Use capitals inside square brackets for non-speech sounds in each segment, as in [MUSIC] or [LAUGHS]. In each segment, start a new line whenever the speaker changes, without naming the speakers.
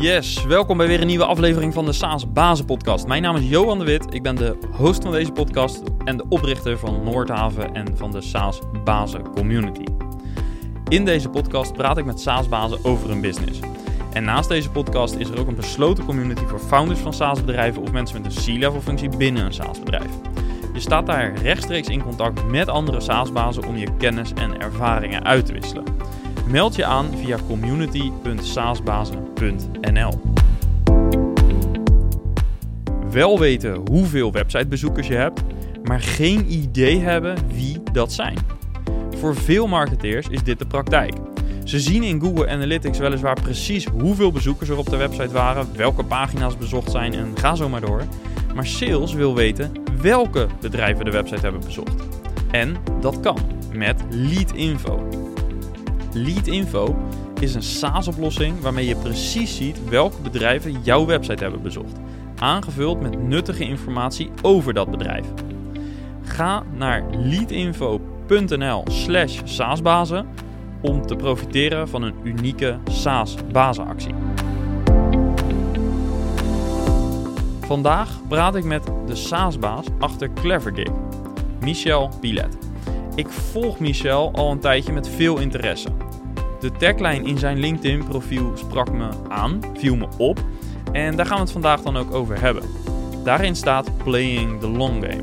Yes, welkom bij weer een nieuwe aflevering van de SaaS Bazen Podcast. Mijn naam is Johan de Wit, ik ben de host van deze podcast en de oprichter van Noordhaven en van de SaaS Bazen Community. In deze podcast praat ik met SaaS bazen over hun business. En naast deze podcast is er ook een besloten community voor founders van SaaS bedrijven of mensen met een C-level functie binnen een SaaS bedrijf. Je staat daar rechtstreeks in contact met andere SaaS bazen om je kennis en ervaringen uit te wisselen. Meld je aan via community.saasbazen.nl. Wel weten hoeveel websitebezoekers je hebt, maar geen idee hebben wie dat zijn. Voor veel marketeers is dit de praktijk. Ze zien in Google Analytics weliswaar precies hoeveel bezoekers er op de website waren, welke pagina's bezocht zijn en ga zo maar door. Maar sales wil weten welke bedrijven de website hebben bezocht. En dat kan met Lead Info. Lead Info is een SaaS-oplossing waarmee je precies ziet welke bedrijven jouw website hebben bezocht, aangevuld met nuttige informatie over dat bedrijf. Ga naar leadinfo.nl/slash SaaSbazen om te profiteren van een unieke SaaS-bazenactie. Vandaag praat ik met de SaaS-baas achter Clevergig, Michel Pilet. Ik volg Michel al een tijdje met veel interesse. De tagline in zijn LinkedIn-profiel sprak me aan, viel me op en daar gaan we het vandaag dan ook over hebben. Daarin staat Playing the Long Game.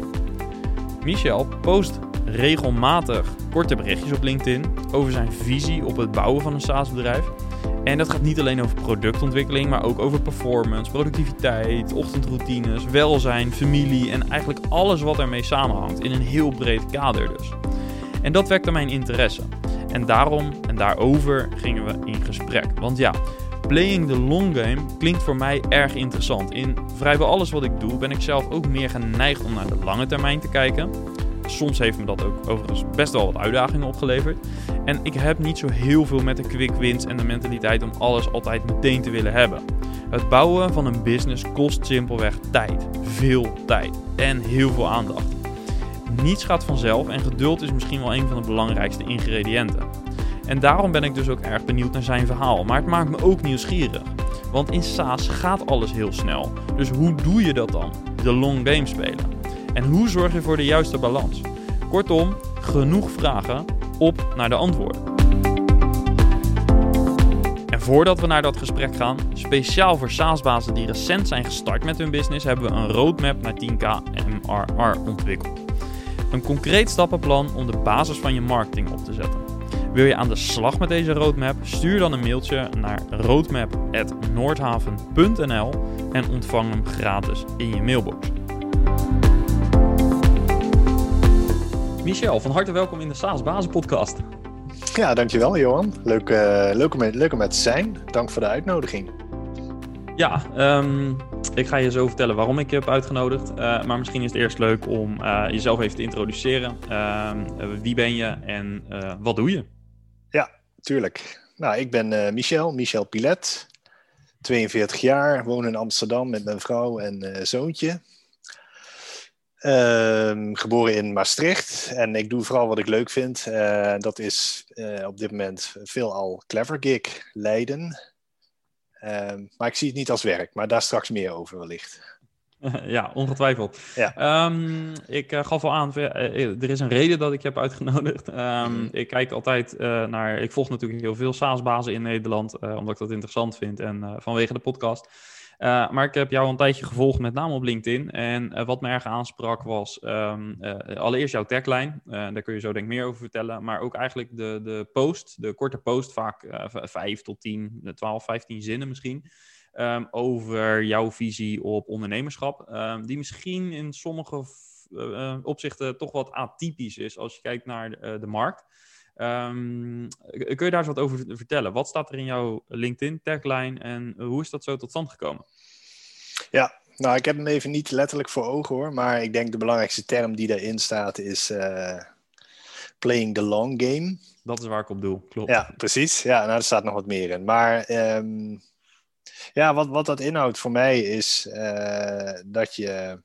Michel post regelmatig korte berichtjes op LinkedIn over zijn visie op het bouwen van een SaaS-bedrijf. En dat gaat niet alleen over productontwikkeling, maar ook over performance, productiviteit, ochtendroutines, welzijn, familie en eigenlijk alles wat ermee samenhangt in een heel breed kader dus. En dat wekte mijn interesse. En daarom en daarover gingen we in gesprek. Want ja, playing the long game klinkt voor mij erg interessant. In vrijwel alles wat ik doe ben ik zelf ook meer geneigd om naar de lange termijn te kijken. Soms heeft me dat ook overigens best wel wat uitdagingen opgeleverd. En ik heb niet zo heel veel met de quick wins en de mentaliteit om alles altijd meteen te willen hebben. Het bouwen van een business kost simpelweg tijd. Veel tijd. En heel veel aandacht. Niets gaat vanzelf en geduld is misschien wel een van de belangrijkste ingrediënten. En daarom ben ik dus ook erg benieuwd naar zijn verhaal. Maar het maakt me ook nieuwsgierig. Want in SaaS gaat alles heel snel. Dus hoe doe je dat dan? De long game spelen. En hoe zorg je voor de juiste balans? Kortom, genoeg vragen, op naar de antwoorden. En voordat we naar dat gesprek gaan, speciaal voor SaaS-bazen die recent zijn gestart met hun business, hebben we een roadmap naar 10k MRR ontwikkeld. Een concreet stappenplan om de basis van je marketing op te zetten. Wil je aan de slag met deze roadmap? Stuur dan een mailtje naar roadmap.noordhaven.nl en ontvang hem gratis in je mailbox. Michel, van harte welkom in de SaaS Bazen podcast.
Ja, dankjewel Johan. Leuk, uh, leuk, om, leuk om te zijn. Dank voor de uitnodiging.
Ja, um, ik ga je zo vertellen waarom ik je heb uitgenodigd. Uh, maar misschien is het eerst leuk om uh, jezelf even te introduceren. Uh, wie ben je en wat doe je?
Ja, tuurlijk. Nou, ik ben Michel, Michel Pilet. 42 jaar, woon in Amsterdam met mijn vrouw en zoontje. Ehm, geboren in Maastricht en ik doe vooral wat ik leuk vind. dat is op dit moment veelal Clever Gig Leiden. Ehm, maar ik zie het niet als werk, maar daar straks meer over wellicht. [LAUGHS]
Ja, ongetwijfeld. Ja. Um, ik uh, gaf al aan, uh, er is een reden dat ik je heb uitgenodigd. Um, Ik kijk altijd uh, naar, ik volg natuurlijk heel veel SaaS-bazen in Nederland, omdat ik dat interessant vind en vanwege de podcast. Uh, maar ik heb jou een tijdje gevolgd, met name op LinkedIn. En uh, wat me erg aansprak was um, uh, allereerst jouw tagline. daar kun je zo denk ik meer over vertellen. Maar ook eigenlijk de, de post, de korte post, vaak 5 tot 10, 12, 15 zinnen misschien. Um, over jouw visie op ondernemerschap. Um, die misschien in sommige opzichten toch wat atypisch is als je kijkt naar de markt. Um, kun je daar eens wat over vertellen? Wat staat er in jouw LinkedIn-tagline en hoe is dat zo tot stand gekomen?
Ja, nou, ik heb hem even niet letterlijk voor ogen hoor, maar ik denk de belangrijkste term die daarin staat is uh, playing the long game.
Dat is waar ik op doe, klopt.
Ja, precies. Ja, nou, er staat nog wat meer in. Maar um, ja, wat, wat dat inhoudt voor mij is uh, dat je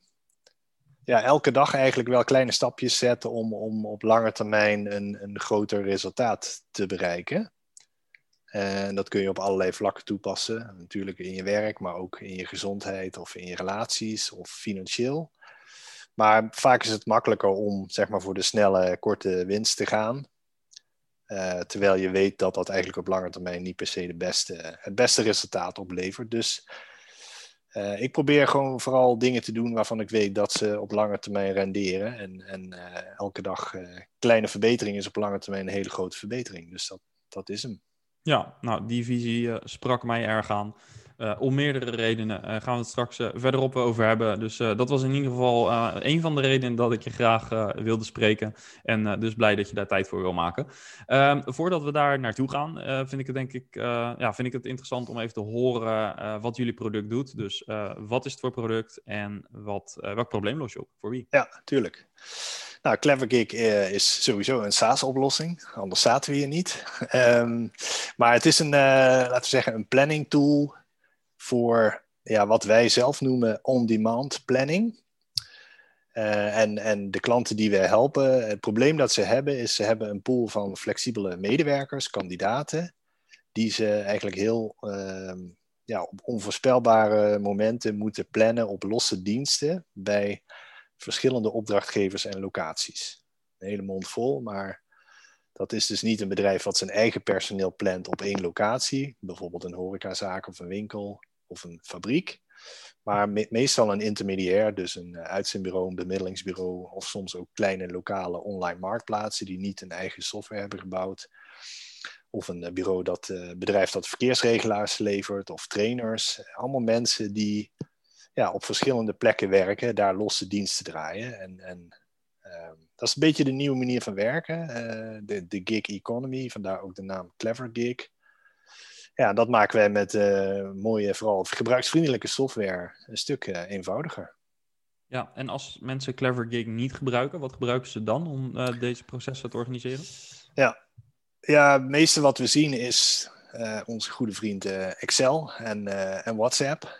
ja, elke dag eigenlijk wel kleine stapjes zetten om, om op lange termijn een, een groter resultaat te bereiken. En dat kun je op allerlei vlakken toepassen. Natuurlijk in je werk, maar ook in je gezondheid of in je relaties of financieel. Maar vaak is het makkelijker om zeg maar, voor de snelle, korte winst te gaan. Uh, terwijl je weet dat dat eigenlijk op lange termijn niet per se de beste, het beste resultaat oplevert. Dus uh, ik probeer gewoon vooral dingen te doen waarvan ik weet dat ze op lange termijn renderen. En, en uh, elke dag kleine verbetering is op lange termijn een hele grote verbetering. Dus dat, dat is hem.
Ja, nou, die visie sprak mij erg aan. Uh, om meerdere redenen uh, gaan we het straks uh, verderop over hebben. Dus dat was in ieder geval een van de redenen dat ik je graag wilde spreken. En dus blij dat je daar tijd voor wil maken. Ehm, voordat we daar naartoe gaan, vind ik het denk ik ja, vind ik het interessant om even te horen wat jullie product doet. Dus wat is het voor product en wat, welk probleem los je op? Voor wie?
Ja, tuurlijk. Nou, CleverGig is sowieso een SaaS-oplossing, anders zaten we hier niet. Um, [LAUGHS] maar het is een, laten we zeggen, een planning tool voor ja, wat wij zelf noemen on-demand planning. Uh, en, en de klanten die wij helpen, het probleem dat ze hebben is ze hebben een pool van flexibele medewerkers, kandidaten, die ze eigenlijk heel uh, ja, op onvoorspelbare momenten moeten plannen op losse diensten bij verschillende opdrachtgevers en locaties. Een hele mond vol, maar dat is dus niet een bedrijf wat zijn eigen personeel plant op één locatie, bijvoorbeeld een horecazaak of een winkel of een fabriek. Maar meestal een intermediair, dus een uh, uitzendbureau, een bemiddelingsbureau of soms ook kleine lokale online marktplaatsen die niet een eigen software hebben gebouwd. Of een uh, bureau dat uh, bedrijf dat verkeersregelaars levert of trainers. Allemaal mensen die ja, op verschillende plekken werken, daar losse diensten draaien. En, en ehm, dat is een beetje de nieuwe manier van werken, de, de gig economy, vandaar ook de naam Clever Gig ja, dat maken wij met uh, mooie, vooral gebruiksvriendelijke software een stuk uh, eenvoudiger.
Ja, en als mensen Clever Gig niet gebruiken, wat gebruiken ze dan om uh, deze processen te organiseren?
Ja, ja het meeste wat we zien is onze goede vriend Excel en, en WhatsApp.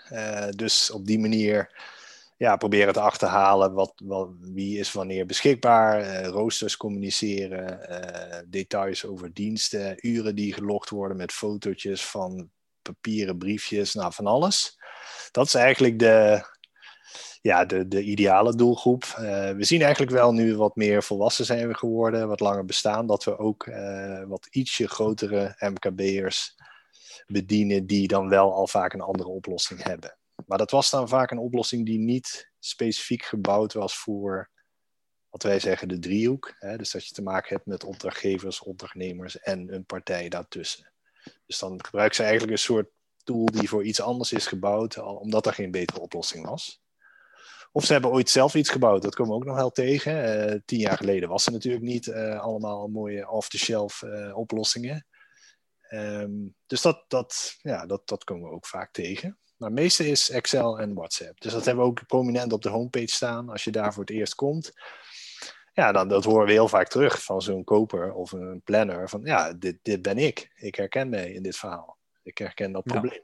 dus op die manier ja, proberen te achterhalen wat, wat, wie is wanneer beschikbaar, uh, roosters communiceren, uh, details over diensten, uren die gelogd worden met fotootjes van papieren briefjes, nou van alles. Dat is eigenlijk de, ja, de, de ideale doelgroep. Uh, we zien eigenlijk wel nu wat meer volwassen zijn we geworden, wat langer bestaan, dat we ook wat ietsje grotere MKB'ers bedienen die dan wel al vaak een andere oplossing hebben. Maar dat was dan vaak een oplossing die niet specifiek gebouwd was voor wat wij zeggen de driehoek. Hè? Dus dat je te maken hebt met opdrachtgevers, opdrachtnemers en een partij daartussen. Dus dan gebruiken ze eigenlijk een soort tool die voor iets anders is gebouwd, omdat er geen betere oplossing was. Of ze hebben ooit zelf iets gebouwd, dat komen we ook nog wel tegen. Uh, tien jaar geleden was er natuurlijk niet uh, allemaal mooie off-the-shelf uh, oplossingen. Um, dus dat, dat, ja, dat, dat komen we ook vaak tegen. Maar het meeste is Excel en WhatsApp. Dus dat hebben we ook prominent op de homepage staan als je daar voor het eerst komt. Ja, dan, dat horen we heel vaak terug van zo'n koper of een planner. Van ja, dit, dit ben ik. Ik herken mij in dit verhaal. Ik herken dat probleem.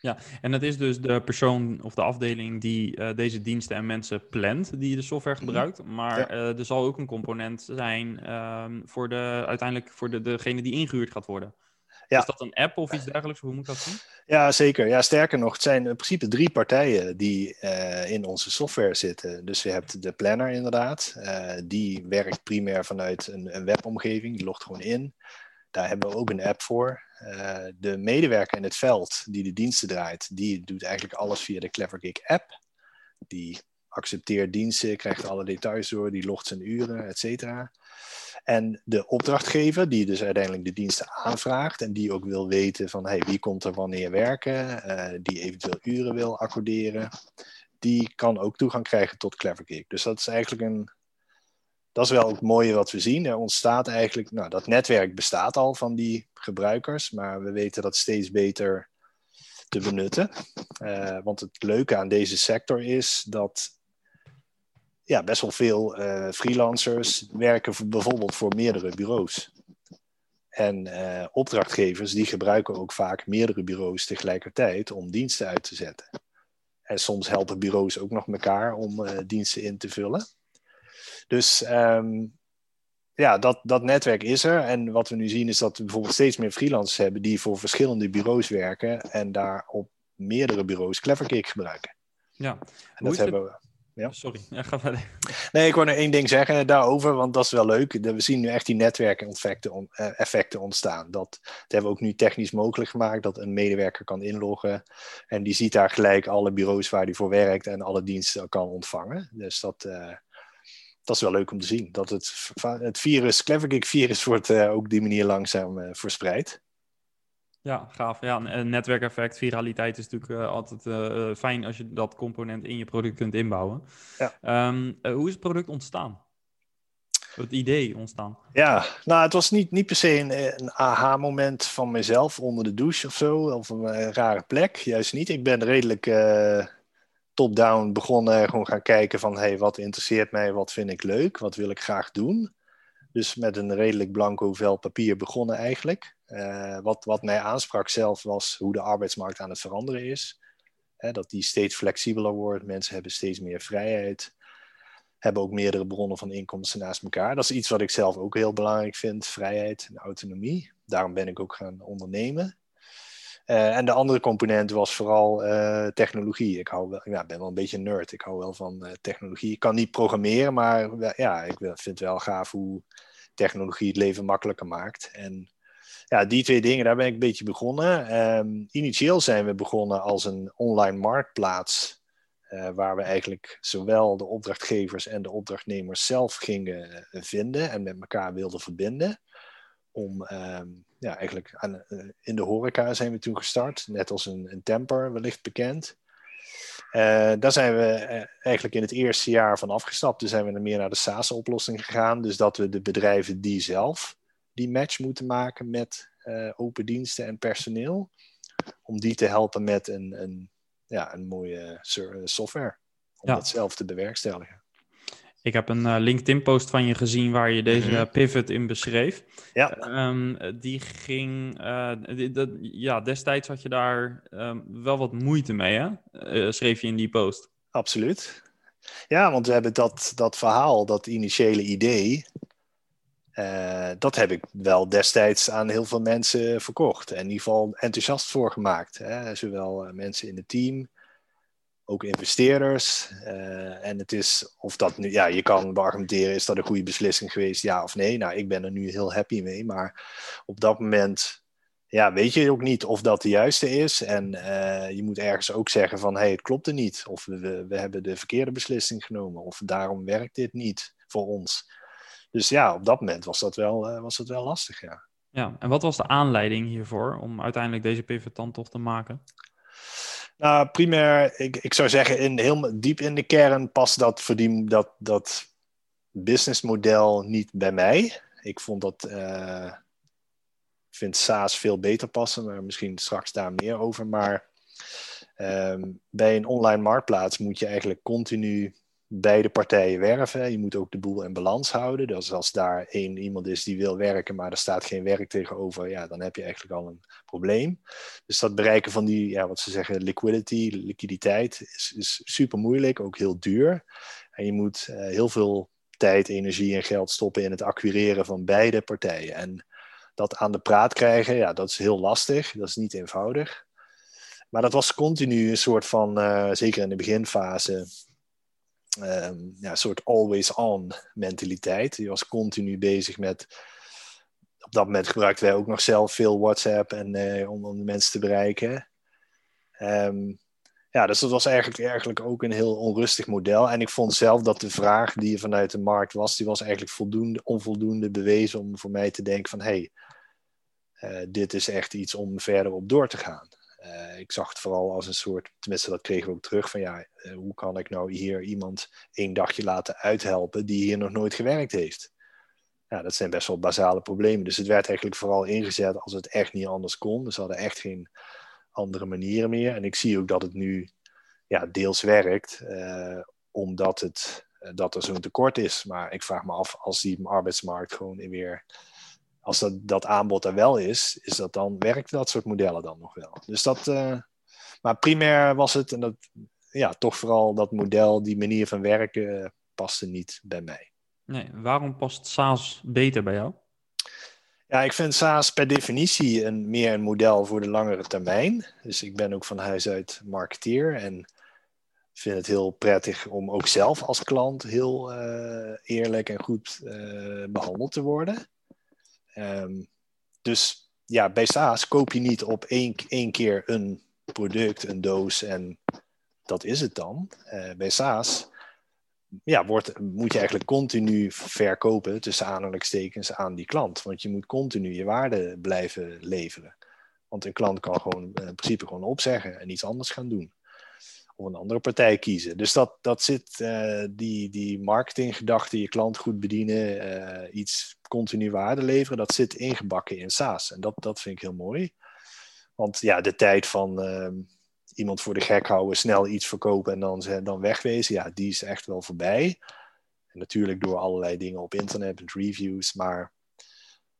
Ja, en dat is dus de persoon of de afdeling die uh, deze diensten en mensen plant, die de software mhm. gebruikt. Maar ja. uh, er zal ook een component zijn um, voor de, uiteindelijk voor de, degene die ingehuurd gaat worden. Ja. Is dat een app of iets dergelijks? Hoe moet dat zien?
Ja, zeker. Ja, sterker nog, het zijn in principe drie partijen die uh, in onze software zitten. Dus je hebt de planner inderdaad. Uh, die werkt primair vanuit een, een, webomgeving. Die logt gewoon in. Daar hebben we ook een app voor. Uh, de medewerker in het veld die de diensten draait, die doet eigenlijk alles via de CleverGig app. Die accepteert diensten, krijgt alle details door, die logt zijn uren, et cetera. En de opdrachtgever, die dus uiteindelijk de diensten aanvraagt en die ook wil weten van hey, wie komt er wanneer werken, uh, die eventueel uren wil accorderen, die kan ook toegang krijgen tot CleverGig. Dus dat is eigenlijk een, dat is wel het mooie wat we zien. Er ontstaat eigenlijk, nou, dat netwerk bestaat al van die gebruikers, maar we weten dat steeds beter te benutten. Uh, want het leuke aan deze sector is dat ja, best wel veel uh, freelancers werken bijvoorbeeld voor meerdere bureaus. En uh, opdrachtgevers die gebruiken ook vaak meerdere bureaus tegelijkertijd om diensten uit te zetten. En soms helpen bureaus ook nog elkaar om uh, diensten in te vullen. Dus um, ja, dat, dat netwerk is er. En wat we nu zien is dat we bijvoorbeeld steeds meer freelancers hebben die voor verschillende bureaus werken en daar op meerdere bureaus Clevercake gebruiken.
Ja.
En dat hebben we.
Ja? Sorry, ja, ga verder.
Nee, ik wil nog één ding zeggen daarover, want dat is wel leuk. We zien nu echt die netwerkeffecten eh, effecten ontstaan. Dat, dat hebben we ook nu technisch mogelijk gemaakt, dat een medewerker kan inloggen. En die ziet daar gelijk alle bureaus waar hij voor werkt en alle diensten kan ontvangen. Dus dat, uh, dat is wel leuk om te zien. Dat het, het virus, CleverGig virus, wordt uh, ook die manier langzaam verspreid.
Ja, gaaf. Ja, een netwerkeffect, viraliteit is natuurlijk uh, altijd uh, fijn als je dat component in je product kunt inbouwen. Ja. Um, uh, hoe is het product ontstaan? Het idee ontstaan?
Ja, nou, het was niet, niet per se een, een aha-moment van mezelf onder de douche of zo, of een rare plek. Juist niet. Ik ben redelijk top-down begonnen, gewoon gaan kijken van, hey, wat interesseert mij, wat vind ik leuk, wat wil ik graag doen. Dus met een redelijk blanco vel papier begonnen eigenlijk. Uh, wat, wat mij aansprak zelf was hoe de arbeidsmarkt aan het veranderen is. dat die steeds flexibeler wordt. Mensen hebben steeds meer vrijheid. Hebben ook meerdere bronnen van inkomsten naast elkaar. Dat is iets wat ik zelf ook heel belangrijk vind. Vrijheid en autonomie. Daarom ben ik ook gaan ondernemen. Uh, en de andere component was vooral uh, technologie. Ik hou wel, ja, ben wel een beetje nerd. Ik hou wel van uh, technologie. Ik kan niet programmeren, maar ja, ik vind het wel gaaf hoe technologie het leven makkelijker maakt. En ja, die twee dingen, daar ben ik een beetje begonnen. Um, initieel zijn we begonnen als een online marktplaats. waar we eigenlijk zowel de opdrachtgevers en de opdrachtnemers zelf gingen vinden en met elkaar wilden verbinden. Om um, ja, eigenlijk aan, uh, in de horeca zijn we toen gestart, net als een, een temper wellicht bekend. Uh, daar zijn we uh, eigenlijk in het eerste jaar van afgestapt. Toen zijn we meer naar de SaaS-oplossing gegaan. Dus dat we de bedrijven die zelf die match moeten maken met open diensten en personeel, om die te helpen met een, een, ja, een mooie software. Om ja. dat zelf te bewerkstelligen.
Ik heb een uh, LinkedIn-post van je gezien waar je deze -hmm. pivot in beschreef.
Ja.
Um, die ging, uh, die, dat, ja, destijds had je daar um, wel wat moeite mee, hè? Uh, schreef je in die post.
Absoluut. Ja, want we hebben dat, dat verhaal, dat initiële idee, dat heb ik wel destijds aan heel veel mensen verkocht. En in ieder geval enthousiast voor gemaakt. Hè? Zowel mensen in het team ook investeerders. Uh, en het is, of dat nu, ja, je kan beargumenteren, is dat een goede beslissing geweest, ja of nee? Nou, ik ben er nu heel happy mee, maar op dat moment, ja, weet je ook niet of dat de juiste is. En uh, je moet ergens ook zeggen van, hé, hey, het klopt er niet. Of we, we hebben de verkeerde beslissing genomen, of daarom werkt dit niet voor ons. Dus ja, op dat moment was dat wel, uh, was dat wel lastig, ja.
Ja, en wat was de aanleiding hiervoor om uiteindelijk deze pivot dan toch te maken?
Nou, primair, ik, ik zou zeggen, in, heel diep in de kern past dat, verdien, dat, dat businessmodel niet bij mij. Ik vond dat, uh, vind SaaS veel beter passen, maar misschien straks daar meer over. Maar um, bij een online marktplaats moet je eigenlijk continu beide partijen werven. Je moet ook de boel in balans houden. Dus als daar één iemand is die wil werken, maar er staat geen werk tegenover, ja, dan heb je eigenlijk al een probleem. Dus dat bereiken van die, ja, wat ze zeggen, liquidity, liquiditeit, is, super moeilijk, ook heel duur. En je moet uh, heel veel tijd, energie en geld stoppen in het acquireren van beide partijen. En dat aan de praat krijgen, ja, dat is heel lastig. Dat is niet eenvoudig. Maar dat was continu een soort van, uh, zeker in de beginfase, um, ja, soort always-on mentaliteit. Die was continu bezig met. Op dat moment gebruikten wij ook nog zelf veel WhatsApp en, uh, om, om de mensen te bereiken. Um, ja, dus dat was eigenlijk, eigenlijk ook een heel onrustig model. En ik vond zelf dat de vraag die er vanuit de markt was, die was eigenlijk voldoende, onvoldoende bewezen om voor mij te denken van hé, hey, uh, dit is echt iets om verder op door te gaan. Uh, ik zag het vooral als een soort, tenminste dat kregen we ook terug, van ja, uh, hoe kan ik nou hier iemand één dagje laten uithelpen die hier nog nooit gewerkt heeft? Ja, dat zijn best wel basale problemen. Dus het werd eigenlijk vooral ingezet als het echt niet anders kon. Dus we hadden echt geen andere manieren meer. En ik zie ook dat het nu ja, deels werkt, uh, omdat het, dat er zo'n tekort is. Maar ik vraag me af, als die arbeidsmarkt gewoon weer als dat, dat aanbod er wel is, is dat dan, werkt dat soort modellen dan nog wel. Dus dat, uh, maar primair was het, en dat, ja, toch vooral dat model, die manier van werken, paste niet bij mij.
Nee, waarom past SaaS beter bij jou?
Ja, ik vind SaaS per definitie een, meer een model voor de langere termijn. Dus ik ben ook van huis uit marketeer en vind het heel prettig om ook zelf als klant heel uh, eerlijk en goed behandeld te worden. Um, dus ja, bij SaaS koop je niet op één, één keer een product, een doos en dat is het dan. Uh, bij SaaS ja, wordt, moet je eigenlijk continu verkopen tussen aanhalingstekens aan die klant. Want je moet continu je waarde blijven leveren. Want een klant kan gewoon in principe gewoon opzeggen en iets anders gaan doen. Of een andere partij kiezen. Dus dat, dat zit, uh, die, die marketinggedachte, je klant goed bedienen, uh, iets continu waarde leveren, dat zit ingebakken in SaaS. En dat, dat vind ik heel mooi. Want ja, de tijd van uh, iemand voor de gek houden, snel iets verkopen en dan, dan wegwezen, ja, die is echt wel voorbij. En natuurlijk door allerlei dingen op internet met reviews, maar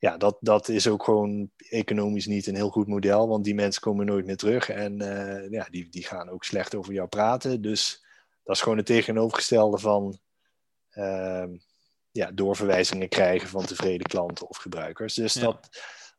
ja, dat, dat is ook gewoon economisch niet een heel goed model, want die mensen komen nooit meer terug en uh, ja, die, die gaan ook slecht over jou praten. Dus dat is gewoon het tegenovergestelde van uh, ja, doorverwijzingen krijgen van tevreden klanten of gebruikers. Dus ja. dat,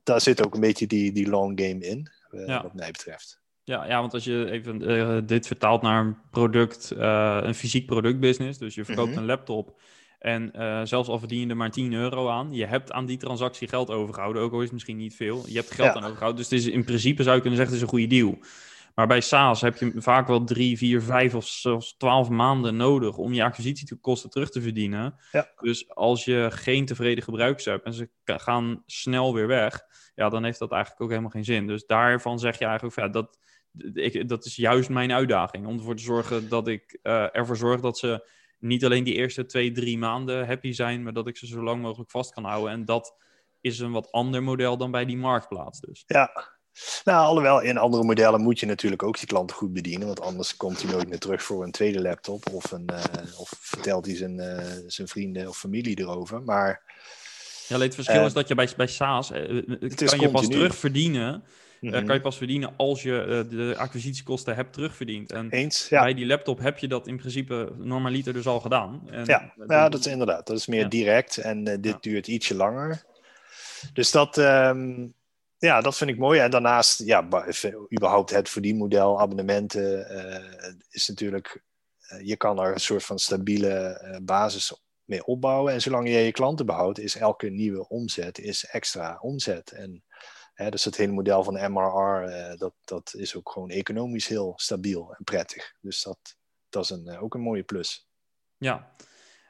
daar zit ook een beetje die, die long game in, uh, ja. wat mij betreft.
Ja, ja, want als je even uh, dit vertaalt naar een product, een fysiek productbusiness, dus je verkoopt mm -hmm. een laptop en uh, zelfs al verdien je er maar 10 euro aan, je hebt aan die transactie geld overgehouden, ook al is het misschien niet veel. Je hebt geld ja. aan overgehouden, dus het is, in principe zou je kunnen zeggen, het is een goede deal. Maar bij SaaS heb je vaak wel drie, vier, vijf of zelfs twaalf maanden nodig om je acquisitiekosten terug te verdienen.
Ja.
Dus als je geen tevreden gebruikers hebt en ze gaan snel weer weg, ja, dan heeft dat eigenlijk ook helemaal geen zin. Dus daarvan zeg je eigenlijk, ja, dat, ik, dat is juist mijn uitdaging. Om ervoor te zorgen dat ik uh, ervoor zorg dat ze niet alleen die eerste twee, drie maanden happy zijn, maar dat ik ze zo lang mogelijk vast kan houden. En dat is een wat ander model dan bij die marktplaats dus.
Ja, nou, alhoewel in andere modellen moet je natuurlijk ook die klanten goed bedienen, want anders komt hij nooit meer terug voor een tweede laptop of, een, uh, of vertelt hij zijn, uh, zijn vrienden of familie erover. Maar,
ja, het verschil uh, is dat je bij, bij SaaS kan je pas terugverdienen. Mm -hmm. kan je pas verdienen als je de acquisitiekosten hebt terugverdiend. En
Eens, ja.
bij die laptop heb je dat in principe normaliter dus al gedaan. En,
ja, ja, dat is inderdaad. Dat is meer ja. direct en dit ja. duurt ietsje langer. Dus dat, um, ja, dat vind ik mooi. En daarnaast, ja, überhaupt het verdienmodel, abonnementen, is natuurlijk, je kan er een soort van stabiele basis mee opbouwen. En zolang je je klanten behoudt, is elke nieuwe omzet is extra omzet. En dus het hele model van MRR, dat, dat is ook gewoon economisch heel stabiel en prettig. Dus dat, dat is een, ook een mooie plus.
Ja,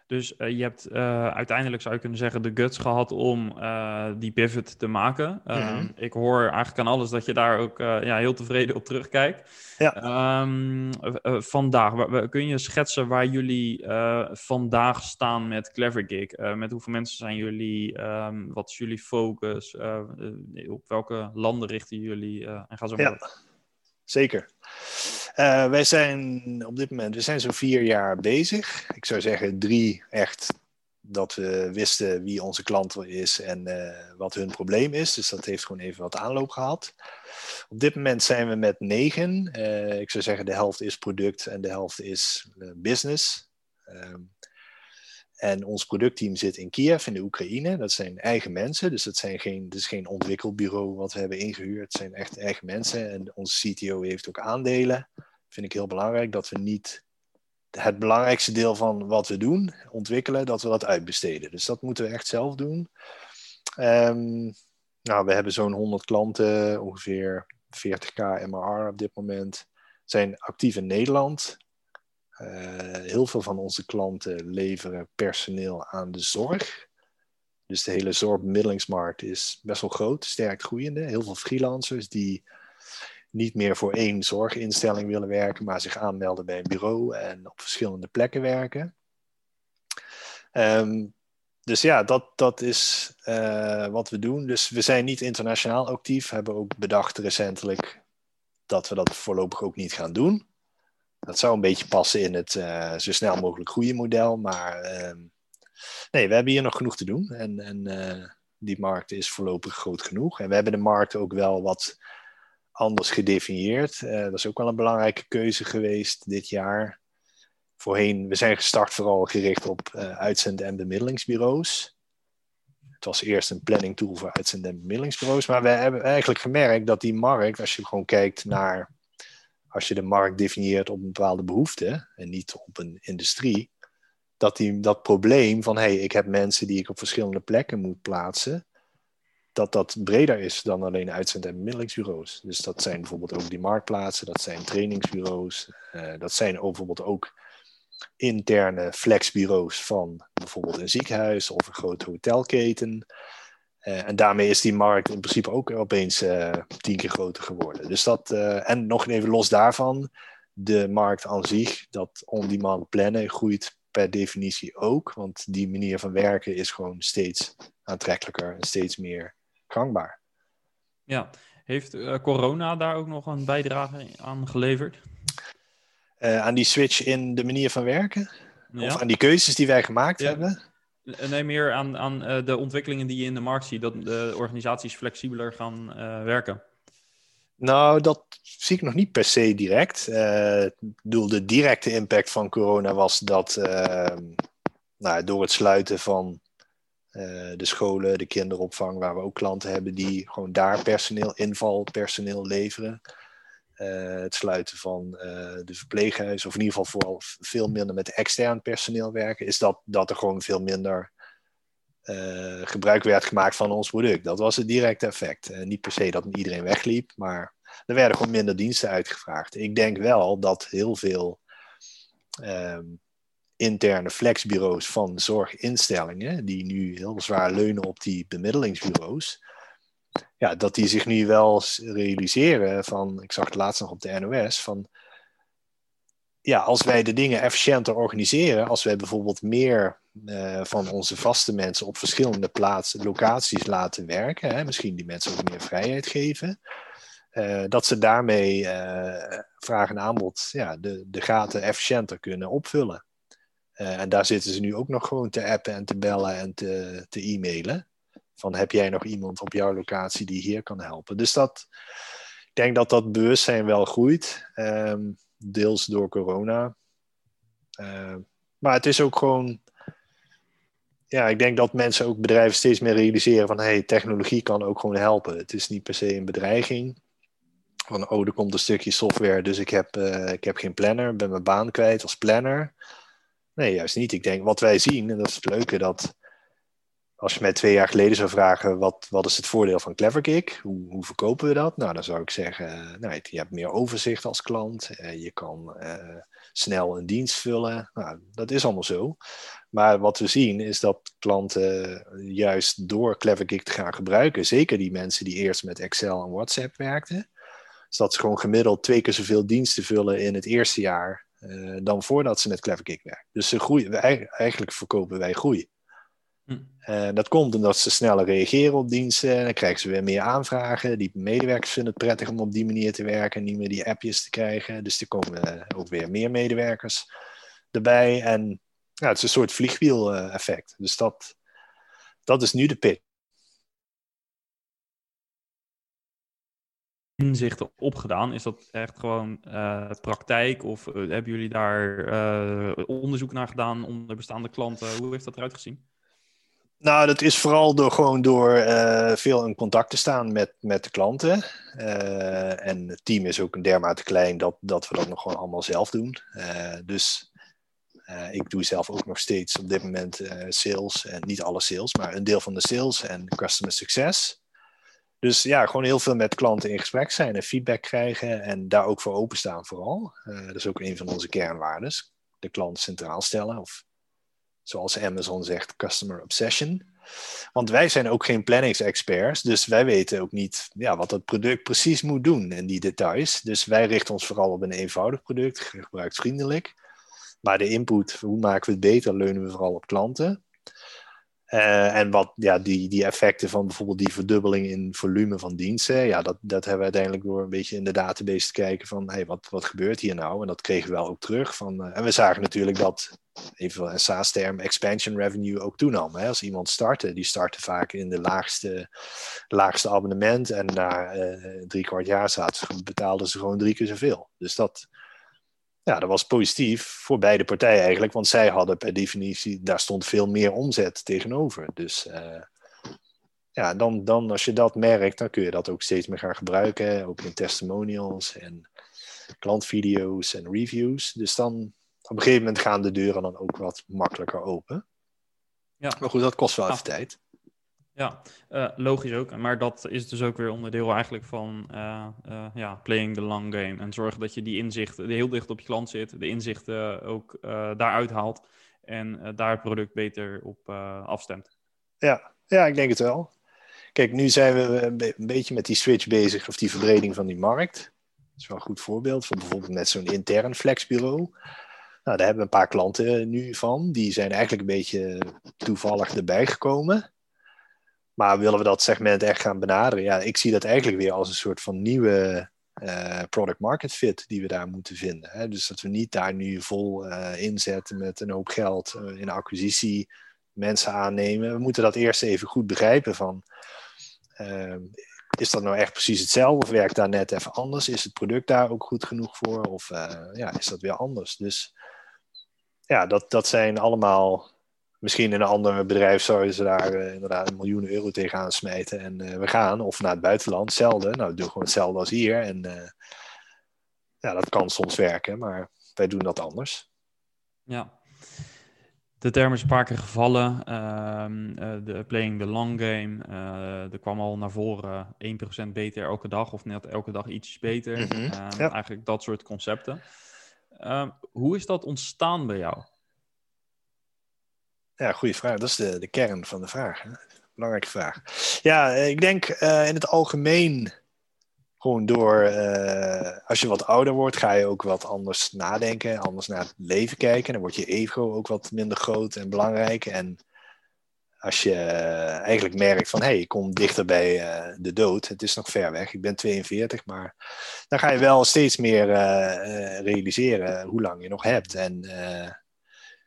dus uh, je hebt uh, uiteindelijk, zou je kunnen zeggen, de guts gehad om uh, die pivot te maken. Mm -hmm. Ik hoor eigenlijk aan alles dat je daar ook ja, heel tevreden op terugkijkt.
Ja.
Um, vandaag, kun je schetsen waar jullie vandaag staan met Clever Gig? met hoeveel mensen zijn jullie? Um, wat is jullie focus? op welke landen richten jullie? en ga zo maar
ja. Zeker. Uh, wij zijn op dit moment, we zijn zo'n vier jaar bezig. Ik zou zeggen drie echt dat we wisten wie onze klant is en uh, wat hun probleem is. Dus dat heeft gewoon even wat aanloop gehad. Op dit moment zijn we met negen. Uh, ik zou zeggen de helft is product en de helft is business. Ehm, en ons productteam zit in Kiev in de Oekraïne. Dat zijn eigen mensen, dus dat, zijn geen, dat is geen ontwikkelbureau wat we hebben ingehuurd. Het zijn echt eigen mensen. En onze CTO heeft ook aandelen. Vind ik heel belangrijk dat we niet het belangrijkste deel van wat we doen, ontwikkelen, dat we dat uitbesteden. Dus dat moeten we echt zelf doen. Um, nou, we hebben zo'n 100 klanten, ongeveer 40k MRR op dit moment. Zijn actief in Nederland. Uh, heel veel van onze klanten leveren personeel aan de zorg. Dus de hele zorgbemiddelingsmarkt is best wel groot, sterk groeiende. Heel veel freelancers die niet meer voor één zorginstelling willen werken, maar zich aanmelden bij een bureau en op verschillende plekken werken. Um, dus ja, dat, dat is uh, wat we doen. Dus we zijn niet internationaal actief, hebben ook bedacht recentelijk dat we dat voorlopig ook niet gaan doen. Dat zou een beetje passen in het uh, zo snel mogelijk groeien model. Maar uh, nee, we hebben hier nog genoeg te doen. En, en uh, die markt is voorlopig groot genoeg. En we hebben de markt ook wel wat anders gedefinieerd. dat is ook wel een belangrijke keuze geweest dit jaar. voorheen, we zijn gestart vooral gericht op uitzend- en bemiddelingsbureaus. Het was eerst een planning tool voor uitzend- en bemiddelingsbureaus, maar we hebben eigenlijk gemerkt dat die markt, als je gewoon kijkt naar, als je de markt definieert op een bepaalde behoefte en niet op een industrie, dat die, dat probleem van hey, ik heb mensen die ik op verschillende plekken moet plaatsen, dat dat breder is dan alleen uitzend- en bemiddelingsbureaus. Dus dat zijn bijvoorbeeld ook die marktplaatsen, dat zijn trainingsbureaus, uh, dat zijn bijvoorbeeld ook interne flexbureaus van bijvoorbeeld een ziekenhuis of een grote hotelketen. Uh, en daarmee is die markt in principe ook opeens uh, tien keer groter geworden. Dus dat, en nog even los daarvan, de markt aan zich, dat on-demand plannen, groeit per definitie ook. Want die manier van werken is gewoon steeds aantrekkelijker en steeds meer gangbaar.
Ja, heeft corona daar ook nog een bijdrage aan geleverd?
Aan die switch in de manier van werken? Ja. Of aan die keuzes die wij gemaakt ja. hebben?
Nee, meer aan, aan uh, de ontwikkelingen die je in de markt ziet, dat de organisaties flexibeler gaan werken.
Nou, dat zie ik nog niet per se direct. ik bedoel, de directe impact van corona was dat nou, door het sluiten van de scholen, de kinderopvang, waar we ook klanten hebben die gewoon daar personeel, invalpersoneel leveren. Uh, het sluiten van uh, de verpleeghuizen, of in ieder geval vooral veel minder met extern personeel werken, is dat, dat er gewoon veel minder gebruik werd gemaakt van ons product. Dat was het directe effect. niet per se dat iedereen wegliep, maar er werden gewoon minder diensten uitgevraagd. Ik denk wel dat heel veel ehm, interne flexbureaus van zorginstellingen, die nu heel zwaar leunen op die bemiddelingsbureaus, ja, dat die zich nu wel realiseren van, ik zag het laatst nog op de NOS, van ja, als wij de dingen efficiënter organiseren, als wij bijvoorbeeld meer uh, van onze vaste mensen op verschillende plaatsen, locaties laten werken, hè, misschien die mensen ook meer vrijheid geven, uh, dat ze daarmee uh, vraag en aanbod ja, de, de gaten efficiënter kunnen opvullen. En daar zitten ze nu ook nog gewoon te appen en te bellen en te, te e-mailen. Van heb jij nog iemand op jouw locatie die hier kan helpen? Dus dat, ik denk dat dat bewustzijn wel groeit. Um, deels door corona. Uh, maar het is ook gewoon. Ja, ik denk dat mensen ook bedrijven steeds meer realiseren van hey, technologie kan ook gewoon helpen. Het is niet per se een bedreiging. Van oh, er komt een stukje software, dus ik heb, uh, ik heb geen planner, ben mijn baan kwijt als planner. Nee, juist niet. Ik denk wat wij zien, en dat is het leuke, dat als je mij twee jaar geleden zou vragen, wat, wat is het voordeel van CleverGig? Hoe, hoe verkopen we dat? Nou, dan zou ik zeggen, eh, nou, je hebt meer overzicht als klant. Uh, je kan uh, snel een dienst vullen. Nou, dat is allemaal zo. Maar wat we zien is dat klanten juist door CleverGig te gaan gebruiken, zeker die mensen die eerst met Excel en WhatsApp werkten, is dat ze gewoon gemiddeld twee keer zoveel diensten vullen in het eerste jaar dan voordat ze met CleverGig werken. Dus ze groeien, eigenlijk verkopen wij groei. Hm. Uh, dat komt omdat ze sneller reageren op diensten. Dan krijgen ze weer meer aanvragen. Die medewerkers vinden het prettig om op die manier te werken. Niet meer die appjes te krijgen. Dus er komen ook weer meer medewerkers erbij. En ja, het is een soort vliegwiel-effect. Dus dat, dat is nu de pitch.
inzichten opgedaan? Is dat echt gewoon uh, praktijk of uh, hebben jullie daar uh, onderzoek naar gedaan onder bestaande klanten? Hoe heeft dat eruit gezien?
Nou, dat is vooral door gewoon door veel in contact te staan met, met de klanten. en het team is ook een dermate klein dat, dat we dat nog gewoon allemaal zelf doen. dus ik doe zelf ook nog steeds op dit moment sales. En niet alle sales, maar een deel van de sales en customer success. Dus ja, gewoon heel veel met klanten in gesprek zijn en feedback krijgen en daar ook voor openstaan vooral. Dat is ook een van onze kernwaardes. De klant centraal stellen of zoals Amazon zegt, customer obsession. Want wij zijn ook geen planningsexperts, dus wij weten ook niet ja, wat het product precies moet doen en die details. Dus wij richten ons vooral op een eenvoudig product, gebruiksvriendelijk. Maar de input, hoe maken we het beter, leunen we vooral op klanten. Uh, en wat, ja, die, die effecten van bijvoorbeeld die verdubbeling in volume van diensten, ja, dat, dat hebben we uiteindelijk door een beetje in de database te kijken van, hey, wat, wat gebeurt hier nou? En dat kregen we wel ook terug. Van, uh, en we zagen natuurlijk dat, even een SaaS-term, expansion revenue ook toenam. Hè? Als iemand startte, die startte vaak in de laagste, laagste abonnement en na uh, drie kwart jaar betaalden ze gewoon drie keer zoveel. Dus dat, ja, dat was positief voor beide partijen eigenlijk, want zij hadden per definitie, daar stond veel meer omzet tegenover. Dus uh, ja, dan, dan als je dat merkt, dan kun je dat ook steeds meer gaan gebruiken, ook in testimonials en klantvideo's en reviews. Dus dan op een gegeven moment gaan de deuren dan ook wat makkelijker open. Ja. Maar goed, dat kost wel even tijd.
Ja, uh, logisch ook. Maar dat is dus ook weer onderdeel eigenlijk van uh, uh, ja, playing the long game. En zorgen dat je die inzichten heel dicht op je klant zit, de inzichten ook daaruit haalt en daar het product beter op afstemt.
Ja. ja, ik denk het wel. Kijk, nu zijn we een beetje met die switch bezig, of die verbreding van die markt. Dat is wel een goed voorbeeld van bijvoorbeeld met zo'n intern flexbureau. Nou, daar hebben we een paar klanten nu van. Die zijn eigenlijk een beetje toevallig erbij gekomen. Maar willen we dat segment echt gaan benaderen? Ja, ik zie dat eigenlijk weer als een soort van nieuwe uh, product market fit die we daar moeten vinden. Hè? Dus dat we niet daar nu vol uh, inzetten met een hoop geld uh, in acquisitie, mensen aannemen. We moeten dat eerst even goed begrijpen van Ehm, is dat nou echt precies hetzelfde of werkt daar net even anders? Is het product daar ook goed genoeg voor? Of ja, is dat weer anders? Dus ja, dat, dat zijn allemaal. Misschien in een ander bedrijf zouden ze daar uh, inderdaad een miljoen euro tegenaan smijten en uh, we gaan. Of naar het buitenland, hetzelfde. Nou, we doen gewoon hetzelfde als hier. En ja, dat kan soms werken, maar wij doen dat anders.
Ja, de term is een paar keer gevallen. Ehm, eh, de playing the long game. Er kwam al naar voren 1% beter elke dag of net elke dag iets beter. Mhm, ehm, eigenlijk dat soort concepten. Ehm, hoe is dat ontstaan bij jou?
Ja, goede vraag. Dat is de, de kern van de vraag. Hè? Belangrijke vraag. Ja, ik denk uh, in het algemeen gewoon door, uh, als je wat ouder wordt, ga je ook wat anders nadenken, anders naar het leven kijken. Dan wordt je ego ook wat minder groot en belangrijk. En als je eigenlijk merkt van, hé, hey, ik kom dichter bij de dood. Het is nog ver weg, ik ben 42, maar dan ga je wel steeds meer realiseren hoe lang je nog hebt. En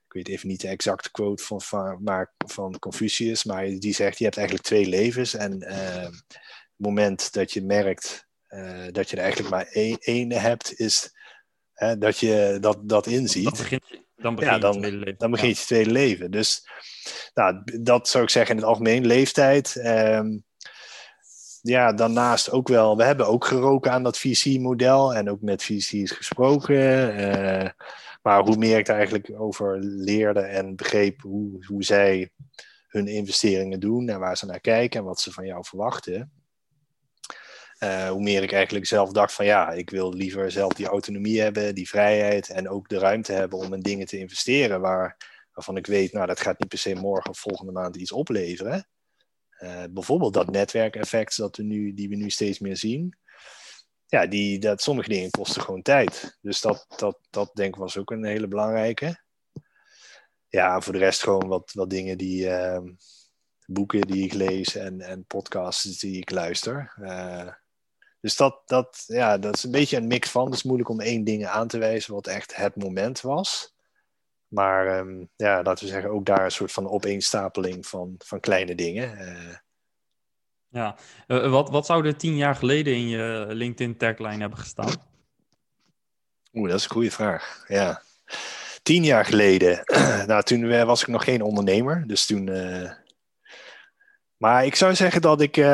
ik weet even niet de exacte quote van, van, maar, van Confucius, maar die zegt, je hebt eigenlijk twee levens. En het moment dat je merkt uh, dat je er eigenlijk maar één, hebt, is dat je dat, dat inziet. Dan begint,
dan
ja, dan, je tweede leven. Dan begin je tweede leven. Dus nou, dat zou ik zeggen in het algemeen leeftijd. Um, ja, daarnaast ook wel, we hebben ook geroken aan dat VC-model en ook met VC's gesproken. Maar hoe meer ik daar eigenlijk over leerde en begreep hoe, hoe zij hun investeringen doen en waar ze naar kijken en wat ze van jou verwachten, uh, hoe meer ik eigenlijk zelf dacht van ja, ik wil liever zelf die autonomie hebben, die vrijheid en ook de ruimte hebben om in dingen te investeren waar, waarvan ik weet, nou dat gaat niet per se morgen of volgende maand iets opleveren. Uh, bijvoorbeeld dat netwerkeffect dat we nu, die we nu steeds meer zien. Ja, die, dat, sommige dingen kosten gewoon tijd. Dus dat, dat, dat denk ik was ook een hele belangrijke. Ja, voor de rest gewoon wat, wat dingen die, uh, boeken die ik lees en, en podcasts die ik luister. Uh, dus dat, dat, ja, dat is een beetje een mix van. Het is moeilijk om één ding aan te wijzen wat echt het moment was. Maar um, ja, laten we zeggen, ook daar een soort van opeenstapeling van, van kleine dingen. Uh,
ja, uh, wat, wat zou er tien jaar geleden in je LinkedIn tagline hebben gestaan?
Oeh, dat is een goede vraag. Ja. Tien jaar geleden, [CLEARS THROAT] nou toen was ik nog geen ondernemer. Dus toen, maar ik zou zeggen dat ik, uh,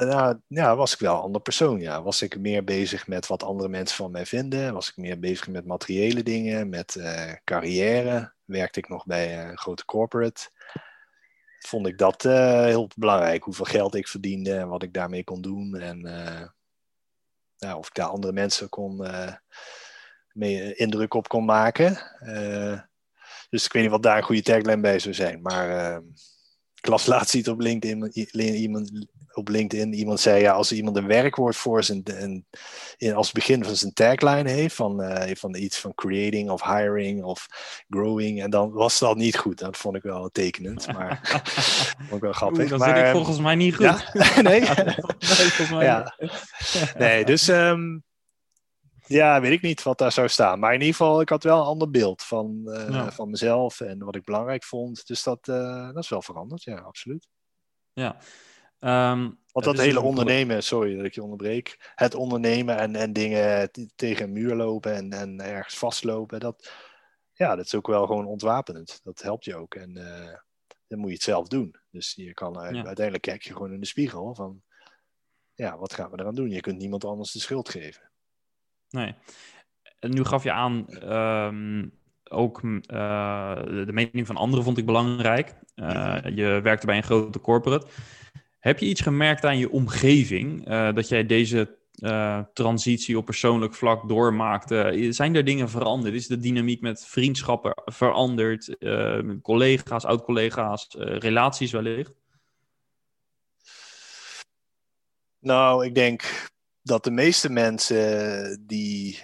nou, ja, was ik wel een ander persoon. Ja. Was ik meer bezig met wat andere mensen van mij vinden? Was ik meer bezig met materiële dingen, met carrière? Werkte ik nog bij een grote corporate? Vond ik dat uh, heel belangrijk, hoeveel geld ik verdiende en wat ik daarmee kon doen. En ja, of ik daar andere mensen kon, mee indruk op kon maken. dus ik weet niet wat daar een goede tagline bij zou zijn. Maar ik las laatst iets op LinkedIn, iemand, op LinkedIn, iemand zei ja, als iemand een werkwoord voor zijn, een, als begin van zijn tagline heeft, van, uh, van iets van creating of hiring of growing, en dan was dat niet goed. Dat vond ik wel tekenend, [LAUGHS] maar [LAUGHS] vond ik wel grappig.
dat
maar,
zit ik volgens mij niet goed.
Ja? [LAUGHS] nee? nee, volgens mij ja. nee, dus um, ja, weet ik niet wat daar zou staan. Maar in ieder geval, ik had wel een ander beeld van, uh, van mezelf en wat ik belangrijk vond. Dus dat, uh, dat is wel veranderd, ja, absoluut.
Ja. Ehm,
Want dat hele ondernemen, sorry dat ik je onderbreek. Het ondernemen en, en dingen tegen een muur lopen en, en ergens vastlopen. Dat, ja, dat is ook wel gewoon ontwapenend. Dat helpt je ook. En uh, dan moet je het zelf doen. Dus je kan uiteindelijk kijk je gewoon in de spiegel van ja, wat gaan we eraan doen? Je kunt niemand anders de schuld geven.
Nee. En nu gaf je aan, um, ook uh, de mening van anderen vond ik belangrijk. Uh, je werkte bij een grote corporate. Heb je iets gemerkt aan je omgeving uh, dat jij deze transitie op persoonlijk vlak doormaakte? Zijn er dingen veranderd? Is de dynamiek met vriendschappen veranderd? collega's, oud-collega's, relaties wellicht?
Nou, ik denk dat de meeste mensen die.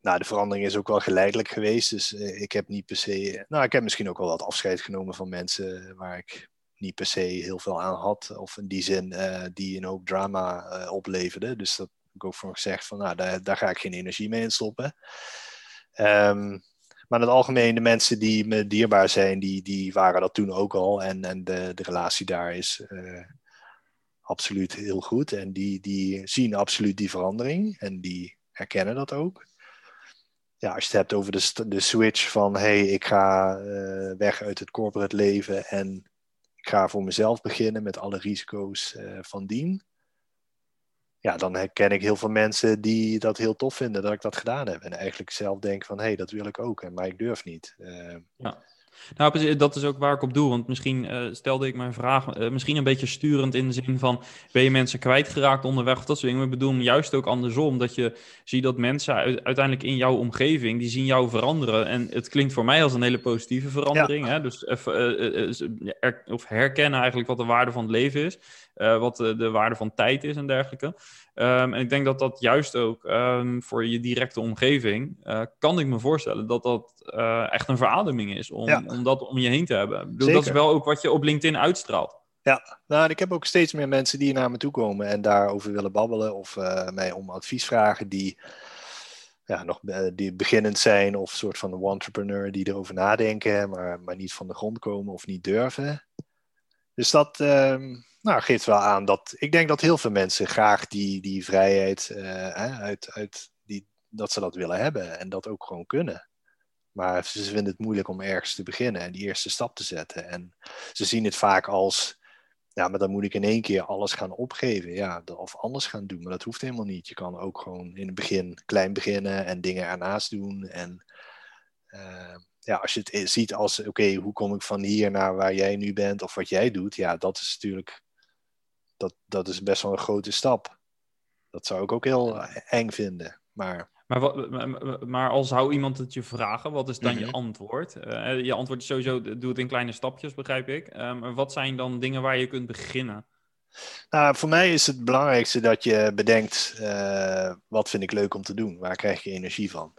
Nou, de verandering is ook wel geleidelijk geweest. Dus eh, ik heb niet per se. Nou, ik heb misschien ook wel wat afscheid genomen van mensen waar ik niet per se heel veel aan had. Of in die zin uh, die een hoop drama uh, opleverden. Dus dat ik ook voor gezegd van, nou, daar, daar ga ik geen energie mee in stoppen. Um, maar in het algemeen, de mensen die me dierbaar zijn, die, die waren dat toen ook al. En, en de, de relatie daar is absoluut heel goed. En die, die zien absoluut die verandering en die herkennen dat ook. Ja, als je het hebt over de, de switch van hey, ik ga weg uit het corporate leven en ik ga voor mezelf beginnen met alle risico's uh, van dien. Ja, dan herken ik heel veel mensen die dat heel tof vinden dat ik dat gedaan heb. En eigenlijk zelf denk van hé, hey, dat wil ik ook, maar ik durf niet. Uh,
ja. Nou, dat is ook waar ik op doe. Want misschien uh, stelde ik mijn vraag uh, misschien een beetje sturend in de zin van... ben je mensen kwijtgeraakt onderweg of dat soort dingen? Ik bedoel juist ook andersom. Dat je ziet dat mensen uiteindelijk in jouw omgeving... die zien jou veranderen. En het klinkt voor mij als een hele positieve verandering. Hè? Dus uh, of herkennen eigenlijk wat de waarde van het leven is. wat de, de waarde van tijd is en dergelijke. Um, en ik denk dat dat juist ook um, voor je directe omgeving, uh, kan ik me voorstellen dat dat uh, echt een verademing is om, ja. om dat om je heen te hebben. Bedoel, dat is wel ook wat je op LinkedIn uitstraalt.
Ja, nou, ik heb ook steeds meer mensen die naar me toe komen en daarover willen babbelen of uh, mij om advies vragen die, ja, nog, die beginnend zijn of soort van een entrepreneur die erover nadenken, maar, maar niet van de grond komen of niet durven. Dus dat, um, nou, geeft wel aan dat ik denk dat heel veel mensen graag die, die vrijheid uh, uit, uit die, dat ze dat willen hebben en dat ook gewoon kunnen. Maar ze vinden het moeilijk om ergens te beginnen en die eerste stap te zetten. En ze zien het vaak als, ja, maar dan moet ik in één keer alles gaan opgeven. Ja, of anders gaan doen. Maar dat hoeft helemaal niet. Je kan ook gewoon in het begin klein beginnen en dingen ernaast doen. En uh, ja, als je het ziet als, oké, hoe kom ik van hier naar waar jij nu bent of wat jij doet, ja, dat is natuurlijk dat, dat is best wel een grote stap. Dat zou ik ook heel eng vinden. Maar,
maar, wat, maar als zou iemand het je vragen, wat is dan je mhm. antwoord? Uh, je antwoord is sowieso, doe het in kleine stapjes, begrijp ik. Um, wat zijn dan dingen waar je kunt beginnen?
Nou, voor mij is het belangrijkste dat je bedenkt, uh, wat vind ik leuk om te doen? Waar krijg je energie van?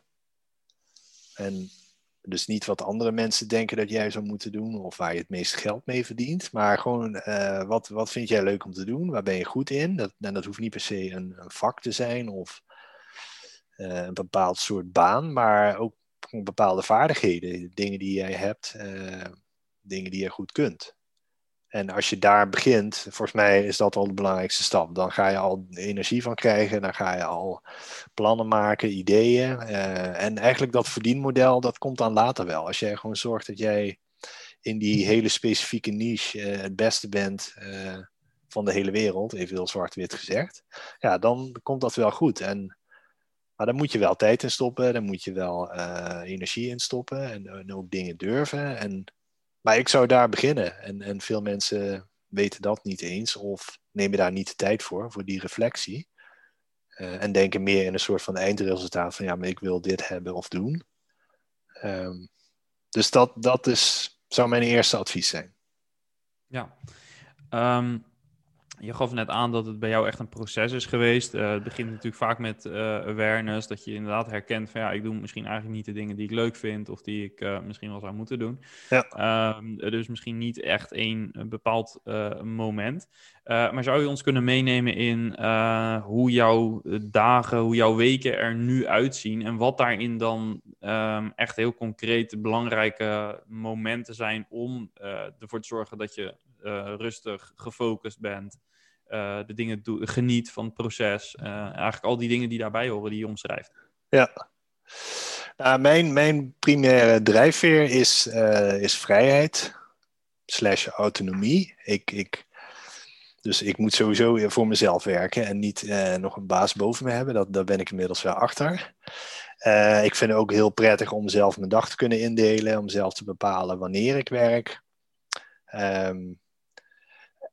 En dus niet wat andere mensen denken dat jij zou moeten doen of waar je het meeste geld mee verdient. Maar gewoon uh, wat, wat vind jij leuk om te doen? Waar ben je goed in? Dat, en dat hoeft niet per se een, een vak te zijn of uh, een bepaald soort baan, maar ook bepaalde vaardigheden, dingen die jij hebt, uh, dingen die je goed kunt. En als je daar begint, volgens mij is dat al de belangrijkste stap. Dan ga je al energie van krijgen, dan ga je al plannen maken, ideeën. Uh, en eigenlijk dat verdienmodel, dat komt dan later wel. Als jij gewoon zorgt dat jij in die hele specifieke niche uh, het beste bent uh, van de hele wereld, even heel zwart-wit gezegd, ja, dan komt dat wel goed. En, maar dan moet je wel tijd in stoppen, dan moet je wel energie in stoppen en, en ook dingen durven. En maar ik zou daar beginnen. En, en veel mensen weten dat niet eens of nemen daar niet de tijd voor, voor die reflectie. Uh, en denken meer in een soort van eindresultaat van ja, maar ik wil dit hebben of doen. Um, dus dat, dat is, zou mijn eerste advies zijn.
Ja. Um, je gaf net aan dat het bij jou echt een proces is geweest. Uh, het begint natuurlijk vaak met uh, awareness, dat je inderdaad herkent van ja, ik doe misschien eigenlijk niet de dingen die ik leuk vind of die ik uh, misschien wel zou moeten doen. Ja. Um, dus misschien niet echt één bepaald moment. maar zou je ons kunnen meenemen in hoe jouw dagen, hoe jouw weken er nu uitzien en wat daarin dan um, echt heel concreet belangrijke momenten zijn om ervoor te zorgen dat je rustig gefocust bent? de dingen geniet van het proces. eigenlijk al die dingen die daarbij horen die je omschrijft.
Ja. Nou, mijn, mijn primaire drijfveer is, is vrijheid slash autonomie. Ik, ik, dus ik moet sowieso voor mezelf werken en niet nog een baas boven me hebben. Dat, daar ben ik inmiddels wel achter. Ik vind het ook heel prettig om zelf mijn dag te kunnen indelen, om zelf te bepalen wanneer ik werk. Um,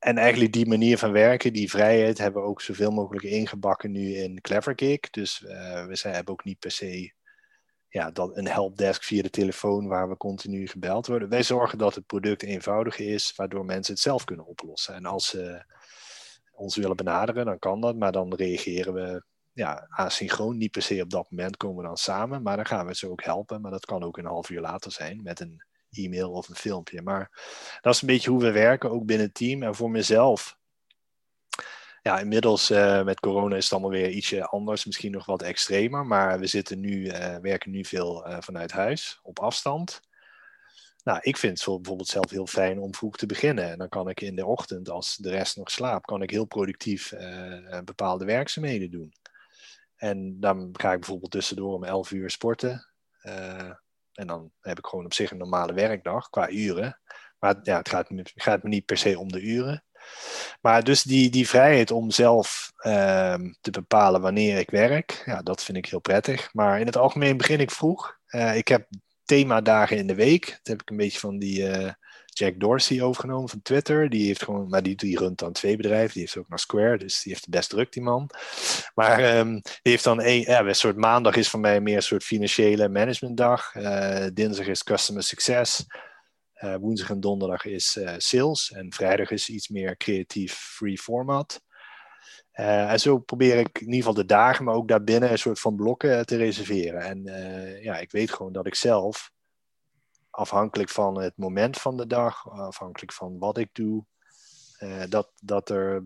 en eigenlijk die manier van werken, die vrijheid, hebben we ook zoveel mogelijk ingebakken nu in CleverGig. Dus uh, we hebben ook niet per se ja, dat een helpdesk via de telefoon waar we continu gebeld worden. Wij zorgen dat het product eenvoudig is, waardoor mensen het zelf kunnen oplossen. En als ze ons willen benaderen, dan kan dat, maar dan reageren we ja, asynchroon. Niet per se op dat moment komen we dan samen, maar dan gaan we ze ook helpen. Maar dat kan ook een half uur later zijn met een e-mail of een filmpje. Maar dat is een beetje hoe we werken, ook binnen het team. En voor mezelf ja, inmiddels uh, met corona is het allemaal weer ietsje anders, misschien nog wat extremer. Maar we zitten nu, uh, werken nu veel uh, vanuit huis, op afstand. Nou, ik vind het bijvoorbeeld zelf heel fijn om vroeg te beginnen. En dan kan ik in de ochtend, als de rest nog slaapt, kan ik heel productief bepaalde werkzaamheden doen. En dan ga ik bijvoorbeeld tussendoor om 11 uur sporten. En dan heb ik gewoon op zich een normale werkdag qua uren. Maar ja, het gaat, gaat me niet per se om de uren. Maar dus die, die vrijheid om zelf ehm, te bepalen wanneer ik werk, ja, dat vind ik heel prettig. Maar in het algemeen begin ik vroeg. Uh, ik heb themadagen in de week. Dat heb ik een beetje van die uh, Jack Dorsey overgenomen van Twitter. Die heeft gewoon, maar die, die runt dan twee bedrijven. Die heeft ook naar Square, dus die heeft het best druk, die man. Maar um, die heeft dan een, ja, een soort maandag is voor mij meer een soort financiële managementdag. Uh, dinsdag is customer success. Uh, woensdag en donderdag is uh, sales en vrijdag is iets meer creatief free format. Uh, en zo probeer ik in ieder geval de dagen, maar ook daarbinnen een soort van blokken te reserveren. En ja, ik weet gewoon dat ik zelf, afhankelijk van het moment van de dag, afhankelijk van wat ik doe, dat, dat er,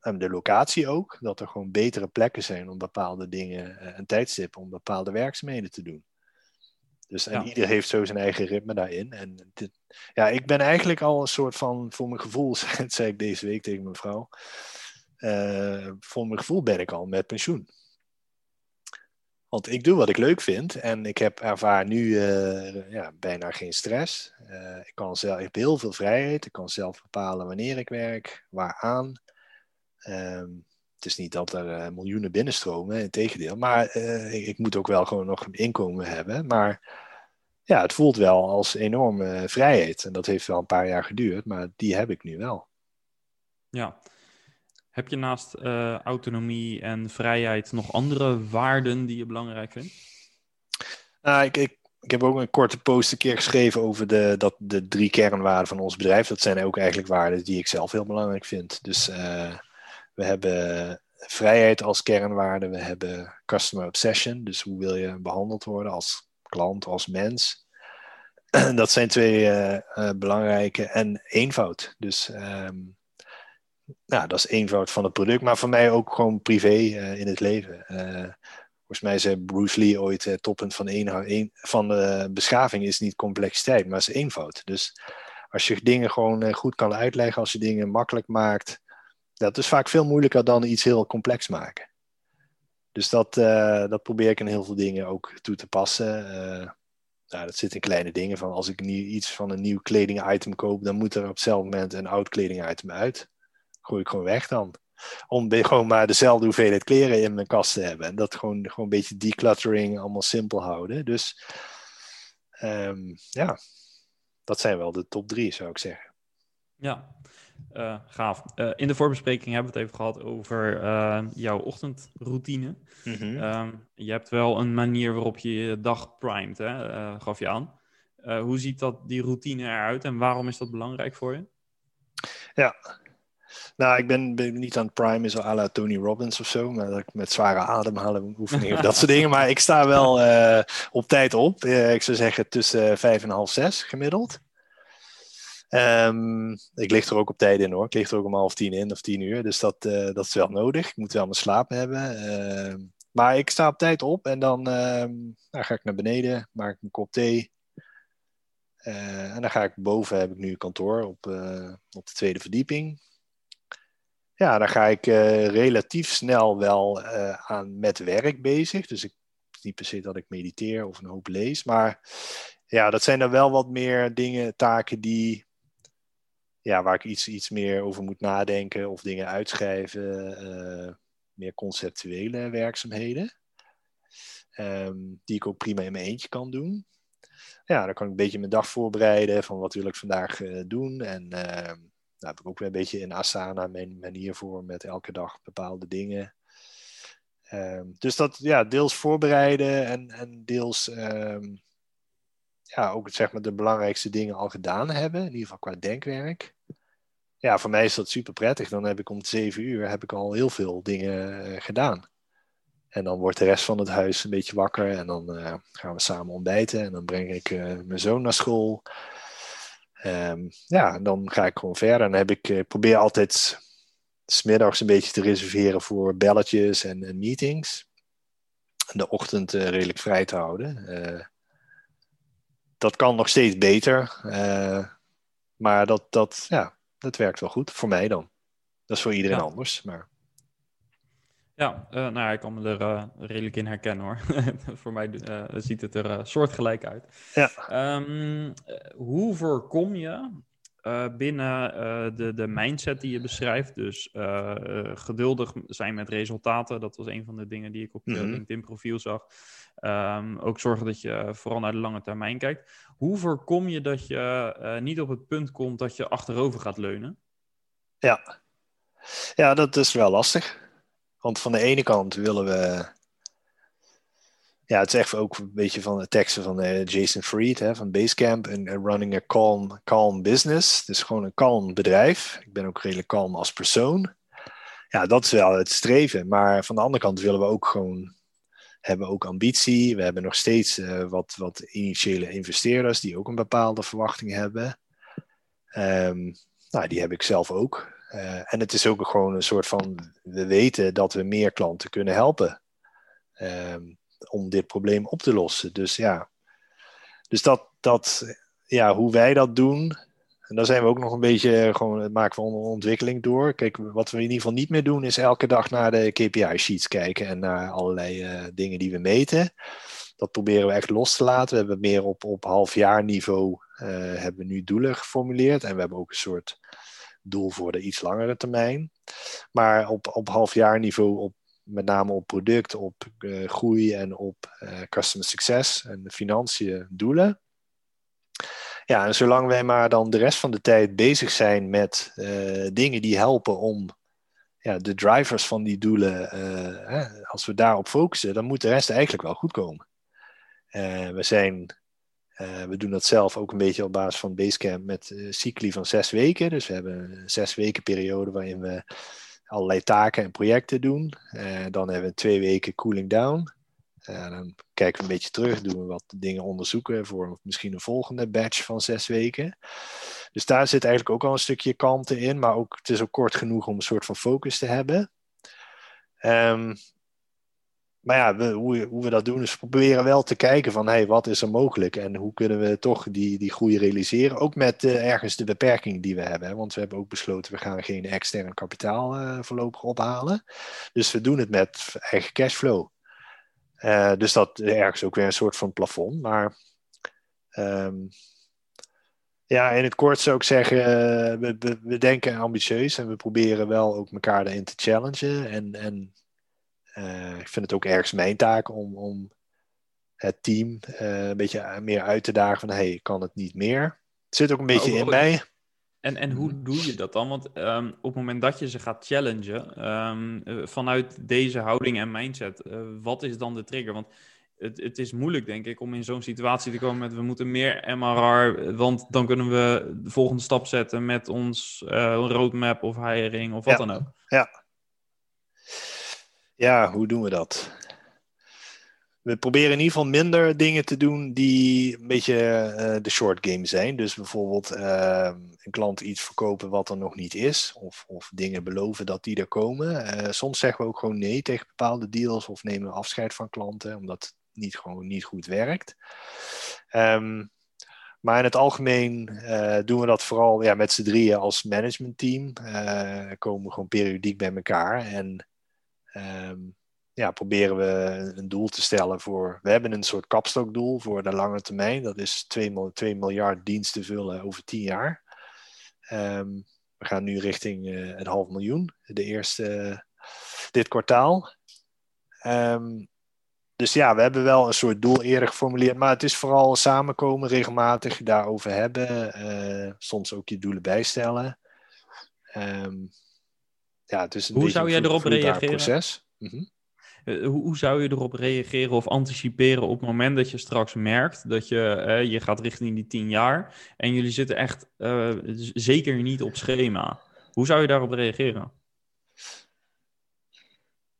en de locatie ook, dat er gewoon betere plekken zijn om bepaalde dingen, een tijdstip om bepaalde werkzaamheden te doen. Dus en ieder heeft zo zijn eigen ritme daarin. En dit, ja, ik ben eigenlijk al een soort van, voor mijn gevoel, [LAUGHS] zei ik deze week tegen mijn vrouw, uh, voor mijn gevoel ben ik al met pensioen. Want ik doe wat ik leuk vind en ik heb ervaar nu uh, ja, bijna geen stress. Uh, ik, kan zelf, ik heb heel veel vrijheid. Ik kan zelf bepalen wanneer ik werk, waaraan. Um, het is niet dat er miljoenen binnenstromen, in tegendeel. Maar ik, ik, moet ook wel gewoon nog een inkomen hebben. Maar ja, het voelt wel als enorme vrijheid. En dat heeft wel een paar jaar geduurd, maar die heb ik nu wel.
Ja. Heb je naast uh, autonomie en vrijheid nog andere waarden die je belangrijk vindt?
Nou, ik, ik, ik heb ook een korte post een keer geschreven over de, dat, de drie kernwaarden van ons bedrijf. Dat zijn ook eigenlijk waarden die ik zelf heel belangrijk vind. Dus uh, we hebben vrijheid als kernwaarde. We hebben customer obsession. Dus hoe wil je behandeld worden als klant, als mens. [CLEARS THROAT] dat zijn twee uh, belangrijke. En eenvoud. Dus um, nou, dat is eenvoud van het product, maar voor mij ook gewoon privé uh, in het leven. volgens mij zei Bruce Lee ooit: het toppunt van, een, van de beschaving is niet complexiteit, maar is eenvoud. Dus als je dingen gewoon goed kan uitleggen, als je dingen makkelijk maakt, dat is vaak veel moeilijker dan iets heel complex maken. Dus dat, uh, dat probeer ik in heel veel dingen ook toe te passen. Uh, nou, dat zit in kleine dingen. Van als ik nu iets van een nieuw kledingitem koop, dan moet er op hetzelfde moment een oud kledingitem uit. Gooi ik gewoon weg dan. Om gewoon maar dezelfde hoeveelheid kleren in mijn kast te hebben. En dat gewoon, gewoon een beetje decluttering, allemaal simpel houden. Dus um, ja, dat zijn wel de top drie, zou ik zeggen.
Ja, uh, gaaf. Uh, in de voorbespreking hebben we het even gehad over uh, jouw ochtendroutine. Mm -hmm. je hebt wel een manier waarop je je dag primet, hè? gaf je aan. hoe ziet dat, die routine eruit en waarom is dat belangrijk voor je?
Ja, nou, ik ben, niet aan het primen zo à la Tony Robbins of zo, met, met zware ademhalen oefeningen of dat soort dingen. Maar ik sta wel op tijd op. ik zou zeggen tussen vijf en half zes gemiddeld. Um, ik lig er ook op tijd in hoor. Ik lig er ook om half tien in of tien uur. Dus dat, dat is wel nodig. Ik moet wel mijn slaap hebben. Uh, maar ik sta op tijd op en dan nou, ga ik naar beneden, maak ik een kop thee. Eh, en dan ga ik boven, heb ik nu kantoor op, op de tweede verdieping. Ja, dan ga ik uh, relatief snel wel uh, aan met werk bezig. Dus ik niet per se dat ik mediteer of een hoop lees. Maar ja, dat zijn dan wel wat meer dingen, taken die. Ja, waar ik iets, iets meer over moet nadenken of dingen uitschrijven. Uh, meer conceptuele werkzaamheden. Um, die ik ook prima in mijn eentje kan doen. Ja, dan kan ik een beetje mijn dag voorbereiden van wat wil ik vandaag doen. En nou heb ik ook weer een beetje in Asana mijn manier voor met elke dag bepaalde dingen. Um, dus dat ja, deels voorbereiden en, en deels um, ja, ook zeg maar, de belangrijkste dingen al gedaan hebben. In ieder geval qua denkwerk. Ja, voor mij is dat super prettig. Dan heb ik om zeven uur heb ik al heel veel dingen uh, gedaan. En dan wordt de rest van het huis een beetje wakker. En dan uh, gaan we samen ontbijten. En dan breng ik uh, mijn zoon naar school. Um, ja, dan ga ik gewoon verder. En dan heb ik, ik probeer altijd smiddags een beetje te reserveren voor belletjes en, en meetings. De ochtend uh, redelijk vrij te houden. Uh, dat kan nog steeds beter. Maar dat, dat, ja, dat werkt wel goed. Voor mij dan. Dat is voor iedereen ja. anders. Maar...
Ja, uh, nou ja, ik kan me er uh, redelijk in herkennen hoor. [LAUGHS] Voor mij uh, ziet het er soortgelijk uit.
Ja.
Um, hoe voorkom je binnen de, de mindset die je beschrijft, dus geduldig zijn met resultaten, dat was een van de dingen die ik op je mm-hmm. LinkedIn profiel zag. Um, ook zorgen dat je vooral naar de lange termijn kijkt. Hoe voorkom je dat je niet op het punt komt dat je achterover gaat leunen?
Ja, ja dat is wel lastig. Want van de ene kant willen we. Ja, het is echt ook een beetje van de teksten van uh, Jason Fried hè, van Basecamp. En uh, running a calm, calm business. Dus gewoon een kalm bedrijf. Ik ben ook redelijk kalm als persoon. Ja, dat is wel het streven. Maar van de andere kant willen we ook gewoon. Hebben ook ambitie. We hebben nog steeds uh, wat, wat initiële investeerders die ook een bepaalde verwachting hebben. Um, nou, die heb ik zelf ook. Uh, en het is ook gewoon een soort van, we weten dat we meer klanten kunnen helpen um, om dit probleem op te lossen. Dus ja, dus dat, dat, ja, hoe wij dat doen, en daar zijn we ook nog een beetje, gewoon, maken we een ontwikkeling door. Kijk, wat we in ieder geval niet meer doen, is elke dag naar de KPI-sheets kijken en naar allerlei uh, dingen die we meten. Dat proberen we echt los te laten. We hebben meer op, op halfjaarniveau uh, hebben we nu doelen geformuleerd. En we hebben ook een soort doel voor de iets langere termijn. Maar op, op halfjaarniveau, op, met name op product, op uh, groei en op uh, customer success en financiën doelen. Ja, en zolang wij maar dan de rest van de tijd bezig zijn met uh, dingen die helpen om ja, de drivers van die doelen, hè, als we daarop focussen, dan moet de rest eigenlijk wel goed komen. we zijn uh, we doen dat zelf ook een beetje op basis van Basecamp met uh, cycli van zes weken. Dus we hebben een zes weken periode waarin we allerlei taken en projecten doen. Uh, dan hebben we twee weken cooling down. dan kijken we een beetje terug, doen we wat dingen onderzoeken voor misschien een volgende batch van zes weken. Dus daar zit eigenlijk ook al een stukje kalmte in, maar ook, het is ook kort genoeg om een soort van focus te hebben. Um, maar ja, we, hoe, we dat doen is we proberen wel te kijken van hey, wat is er mogelijk en hoe kunnen we toch die, die groei realiseren. Ook met uh, ergens de beperking die we hebben. Want we hebben ook besloten we gaan geen extern kapitaal uh, voorlopig ophalen. Dus we doen het met eigen cashflow. Uh, dus dat is ergens ook weer een soort van plafond. Maar um, ja, in het kort zou ik zeggen, we, we, we denken ambitieus en we proberen wel ook elkaar daarin te challengen. En, en uh, ik vind het ook ergens mijn taak om, om het team uh, een beetje meer uit te dagen van hey, kan het niet meer. Het zit ook een beetje in mij.
En, en hoe doe je dat dan? Want um, op het moment dat je ze gaat challengen, um, uh, vanuit deze houding en mindset, wat is dan de trigger? Want het, het, is moeilijk, denk ik, om in zo'n situatie te komen met we moeten meer MRR, want dan kunnen we de volgende stap zetten met ons roadmap of hiring of wat
ja.
dan ook.
Ja, ja, hoe doen we dat? We proberen in ieder geval minder dingen te doen die een beetje uh, de short game zijn. Dus bijvoorbeeld uh, een klant iets verkopen wat er nog niet is. Of, of dingen beloven dat die er komen. Uh, soms zeggen we ook gewoon nee tegen bepaalde deals. Of nemen we afscheid van klanten omdat het niet, gewoon niet goed werkt. Um, Maar in het algemeen uh, doen we dat vooral ja, met z'n drieën als managementteam. Uh, komen we gewoon periodiek bij elkaar en um, ja, proberen we een doel te stellen voor. We hebben een soort kapstokdoel voor de lange termijn. Dat is 2, 2 miljard diensten vullen over 10 jaar. Um, we gaan nu richting uh, een half miljoen, de eerste dit kwartaal. Um, dus ja, we hebben wel een soort doel eerder geformuleerd, maar het is vooral samenkomen, regelmatig daarover hebben, uh, soms ook je doelen bijstellen. Um, ja, een
Hoe zou jij erop reageren?
Proces. Mm -hmm.
uh, hoe zou je erop reageren of anticiperen op het moment dat je straks merkt dat je, uh, je gaat richting die tien jaar en jullie zitten echt zeker niet op schema? Hoe zou je daarop reageren?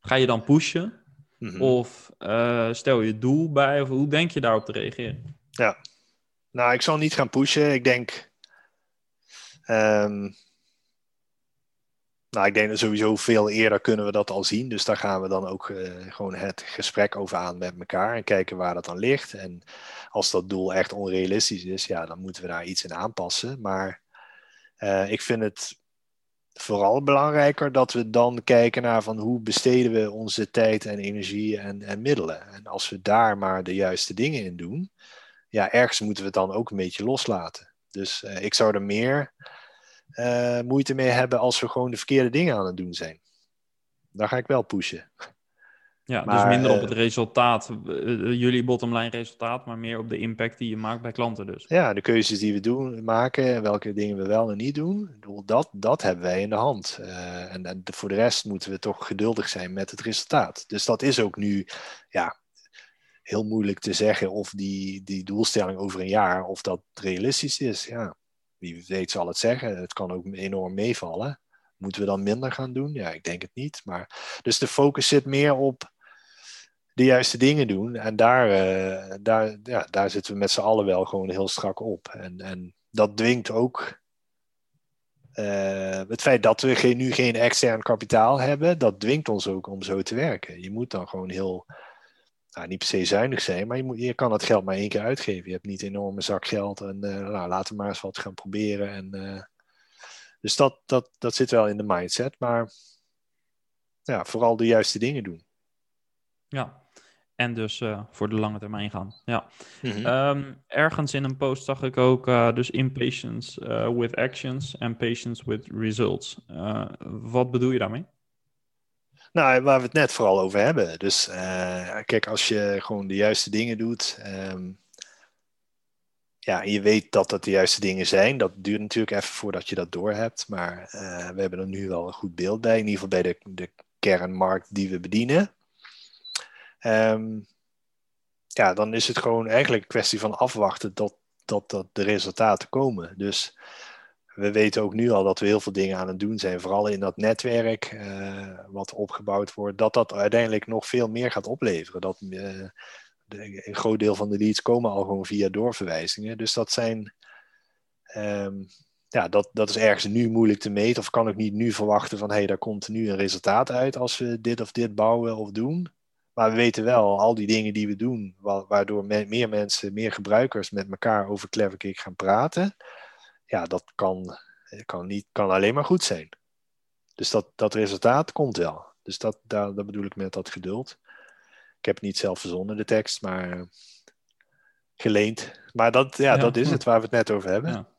Ga je dan pushen? Mm -hmm. Of stel je doel bij? Of hoe denk je daarop te reageren?
Ja, nou, ik zal niet gaan pushen. Ik denk. Um, nou, ik denk dat sowieso veel eerder kunnen we dat al zien. Dus daar gaan we dan ook uh, gewoon het gesprek over aan met elkaar en kijken waar dat dan ligt. En als dat doel echt onrealistisch is, ja, dan moeten we daar iets in aanpassen. Maar uh, ik vind het vooral belangrijker dat we dan kijken naar van hoe besteden we onze tijd en energie en, en middelen. En als we daar maar de juiste dingen in doen, ja, ergens moeten we het dan ook een beetje loslaten. Dus uh, ik zou er meer uh, moeite mee hebben als we gewoon de verkeerde dingen aan het doen zijn. Daar ga ik wel pushen.
Ja, maar, dus minder op het resultaat, jullie bottomline resultaat, maar meer op de impact die je maakt bij klanten dus.
Ja, de keuzes die we doen, maken, welke dingen we wel en niet doen, dat, dat hebben wij in de hand. Uh, en, en, voor de rest moeten we toch geduldig zijn met het resultaat. Dus dat is ook nu, ja, heel moeilijk te zeggen of die, die doelstelling over een jaar, of dat realistisch is. Ja, wie weet zal het zeggen. Het kan ook enorm meevallen. Moeten we dan minder gaan doen? Ja, ik denk het niet. Maar, dus de focus zit meer op de juiste dingen doen. En daar, uh, daar, ja, daar zitten we met z'n allen wel gewoon heel strak op. En, en dat dwingt ook. Uh, het feit dat we geen, nu geen extern kapitaal hebben, dat dwingt ons ook om zo te werken. Je moet dan gewoon heel, nou, niet per se zuinig zijn, maar je, moet, je kan dat geld maar één keer uitgeven. Je hebt niet een enorme zak geld en uh, nou, laten we maar eens wat gaan proberen. En, dus dat, dat, dat zit wel in de mindset, maar ja, vooral de juiste dingen doen.
Ja, en dus uh, voor de lange termijn gaan. Ja. Mm-hmm. um, ergens in een post zag ik ook uh, dus impatience uh, with actions en patience with results. wat bedoel je daarmee?
Nou, waar we het net vooral over hebben. Dus kijk, als je gewoon de juiste dingen doet. Um, ja, je weet dat dat de juiste dingen zijn. Dat duurt natuurlijk even voordat je dat doorhebt. Maar we hebben er nu wel een goed beeld bij. In ieder geval bij de, de kernmarkt die we bedienen. Um, ja, dan is het gewoon eigenlijk een kwestie van afwachten tot, tot, tot de resultaten komen. Dus we weten ook nu al dat we heel veel dingen aan het doen zijn, vooral in dat netwerk uh, wat opgebouwd wordt, dat dat uiteindelijk nog veel meer gaat opleveren. Dat de, een groot deel van de leads komen al gewoon via doorverwijzingen. Dus dat zijn, um, ja, dat, dat is ergens nu moeilijk te meten, of kan ik niet nu verwachten van hé, hey, daar komt nu een resultaat uit als we dit of dit bouwen of doen. Maar we weten wel, al die dingen die we doen, waardoor meer mensen, meer gebruikers met elkaar over Cleverkick gaan praten, ja, dat kan, kan, niet, kan alleen maar goed zijn. Dus dat, dat resultaat komt wel. Dus dat, daar, dat bedoel ik met dat geduld. Ik heb het niet zelf verzonnen, de tekst, maar geleend. Maar dat, ja, ja dat is het waar we het net over hebben.
Ja.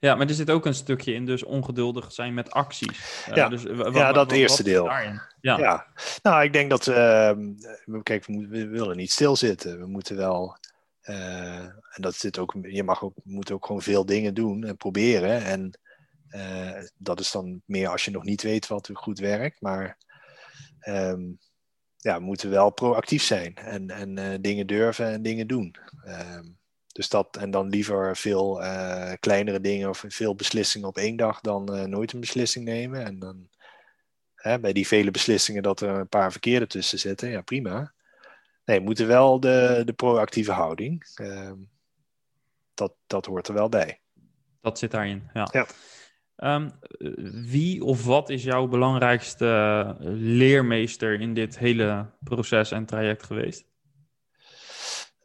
Ja, maar er zit ook een stukje in, dus ongeduldig zijn met acties.
Ja,
uh, dus,
ja dat eerste deel. Ja. ja. nou, ik denk dat uh, kijk, we, we, willen niet stilzitten. We moeten wel, uh, en dat zit ook, je mag ook, moet ook gewoon veel dingen doen en proberen. En uh, dat is dan meer als je nog niet weet wat goed werkt. Maar um, ja, we moeten wel proactief zijn en, en dingen durven en dingen doen. Um, dus dat, en dan liever veel kleinere dingen of veel beslissingen op één dag dan nooit een beslissing nemen. En dan hè, bij die vele beslissingen dat er een paar verkeerde tussen zitten, ja prima. Nee, we moeten wel de, de proactieve houding, uh, dat, dat hoort er wel bij.
Dat zit daarin, ja. ja. Um, wie of wat is jouw belangrijkste leermeester in dit hele proces en traject geweest?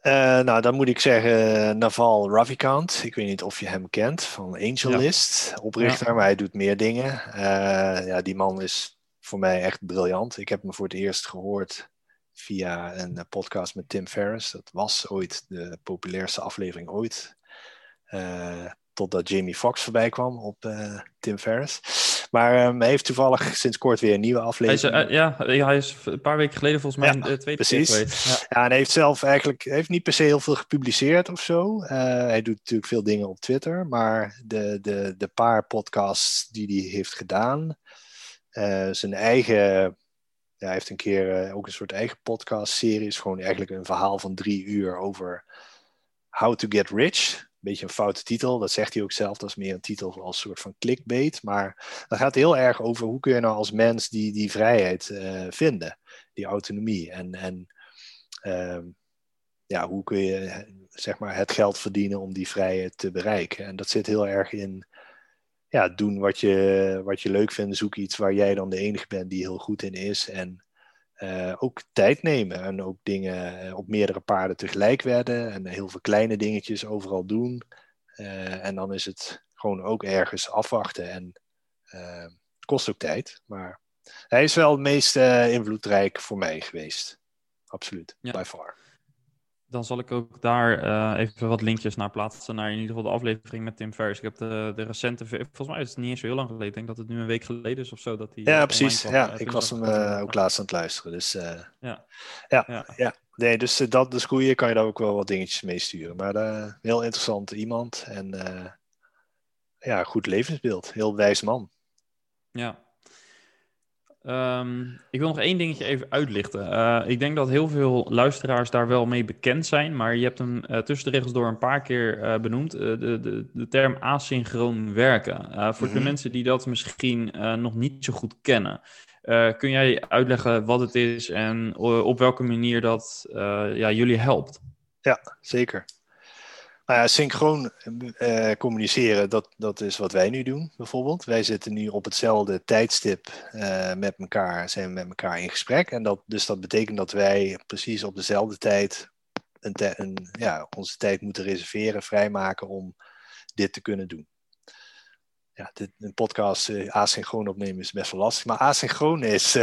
Uh, nou, dan moet ik zeggen Naval Ravikant. Ik weet niet of je hem kent van AngelList, ja. oprichter, ja. maar hij doet meer dingen. Uh, ja, die man is voor mij echt briljant. Ik heb hem voor het eerst gehoord via een podcast met Tim Ferriss. Dat was ooit de populairste aflevering ooit. Uh, totdat Jamie Foxx voorbij kwam op uh, Tim Ferriss. Maar um, hij heeft toevallig sinds kort weer een nieuwe aflevering.
Hij is, uh, ja, hij is een paar weken geleden volgens mij ja, de tweede
precies.
keer
geweest. Ja. ja, en hij heeft zelf eigenlijk heeft niet per se heel veel gepubliceerd of zo. Hij doet natuurlijk veel dingen op Twitter, maar de, de, de paar podcasts die hij heeft gedaan, zijn eigen hij heeft een keer uh, ook een soort eigen podcast-serie. is gewoon eigenlijk een verhaal van drie uur over how to get rich. Een beetje een foute titel, dat zegt hij ook zelf. Dat is meer een titel als soort van clickbait. Maar dat gaat heel erg over hoe kun je nou als mens die, die vrijheid uh, vinden, die autonomie. En, en uh, ja, hoe kun je zeg maar, het geld verdienen om die vrijheid te bereiken. En dat zit heel erg in ja, doen wat je, wat je leuk vindt. Zoek iets waar jij dan de enige bent die heel goed in is. En uh, ook tijd nemen en ook dingen op meerdere paarden tegelijk werden. En heel veel kleine dingetjes overal doen. Uh, en dan is het gewoon ook ergens afwachten. En uh, het kost ook tijd. Maar hij is wel het meest invloedrijk voor mij geweest. Absoluut, ja. by far.
Dan zal ik ook daar uh, even wat linkjes naar plaatsen. Naar in ieder geval de aflevering met Tim Ferriss. Ik heb de, de recente. Volgens mij is het niet eens zo heel lang geleden. Ik denk dat het nu een week geleden is of zo. Dat die,
ja, precies. ja, ik was hem uh, ook laatst aan het luisteren. Dus ja. Ja, ja. ja. Nee, dus dat de goede kan je daar ook wel wat dingetjes mee sturen. Maar heel interessant iemand. En ja, goed levensbeeld. Heel wijs man.
Ja, Um, ik wil nog één dingetje even uitlichten. Uh, ik denk dat heel veel luisteraars daar wel mee bekend zijn, maar je hebt hem uh, tussen de regels door een paar keer uh, benoemd, de, de, de, term asynchroon werken. voor mm -hmm. de mensen die dat misschien nog niet zo goed kennen, kun jij uitleggen wat het is en op welke manier dat ja, jullie helpt?
Ja, zeker. Nou ja, synchroon uh, communiceren, dat, dat is wat wij nu doen, bijvoorbeeld. Wij zitten nu op hetzelfde tijdstip uh, met elkaar, zijn we met elkaar in gesprek. En dat, dus dat betekent dat wij precies op dezelfde tijd een een, ja, onze tijd moeten reserveren, vrijmaken om dit te kunnen doen. Ja, dit, een podcast uh, asynchroon opnemen is best wel lastig. Maar asynchroon is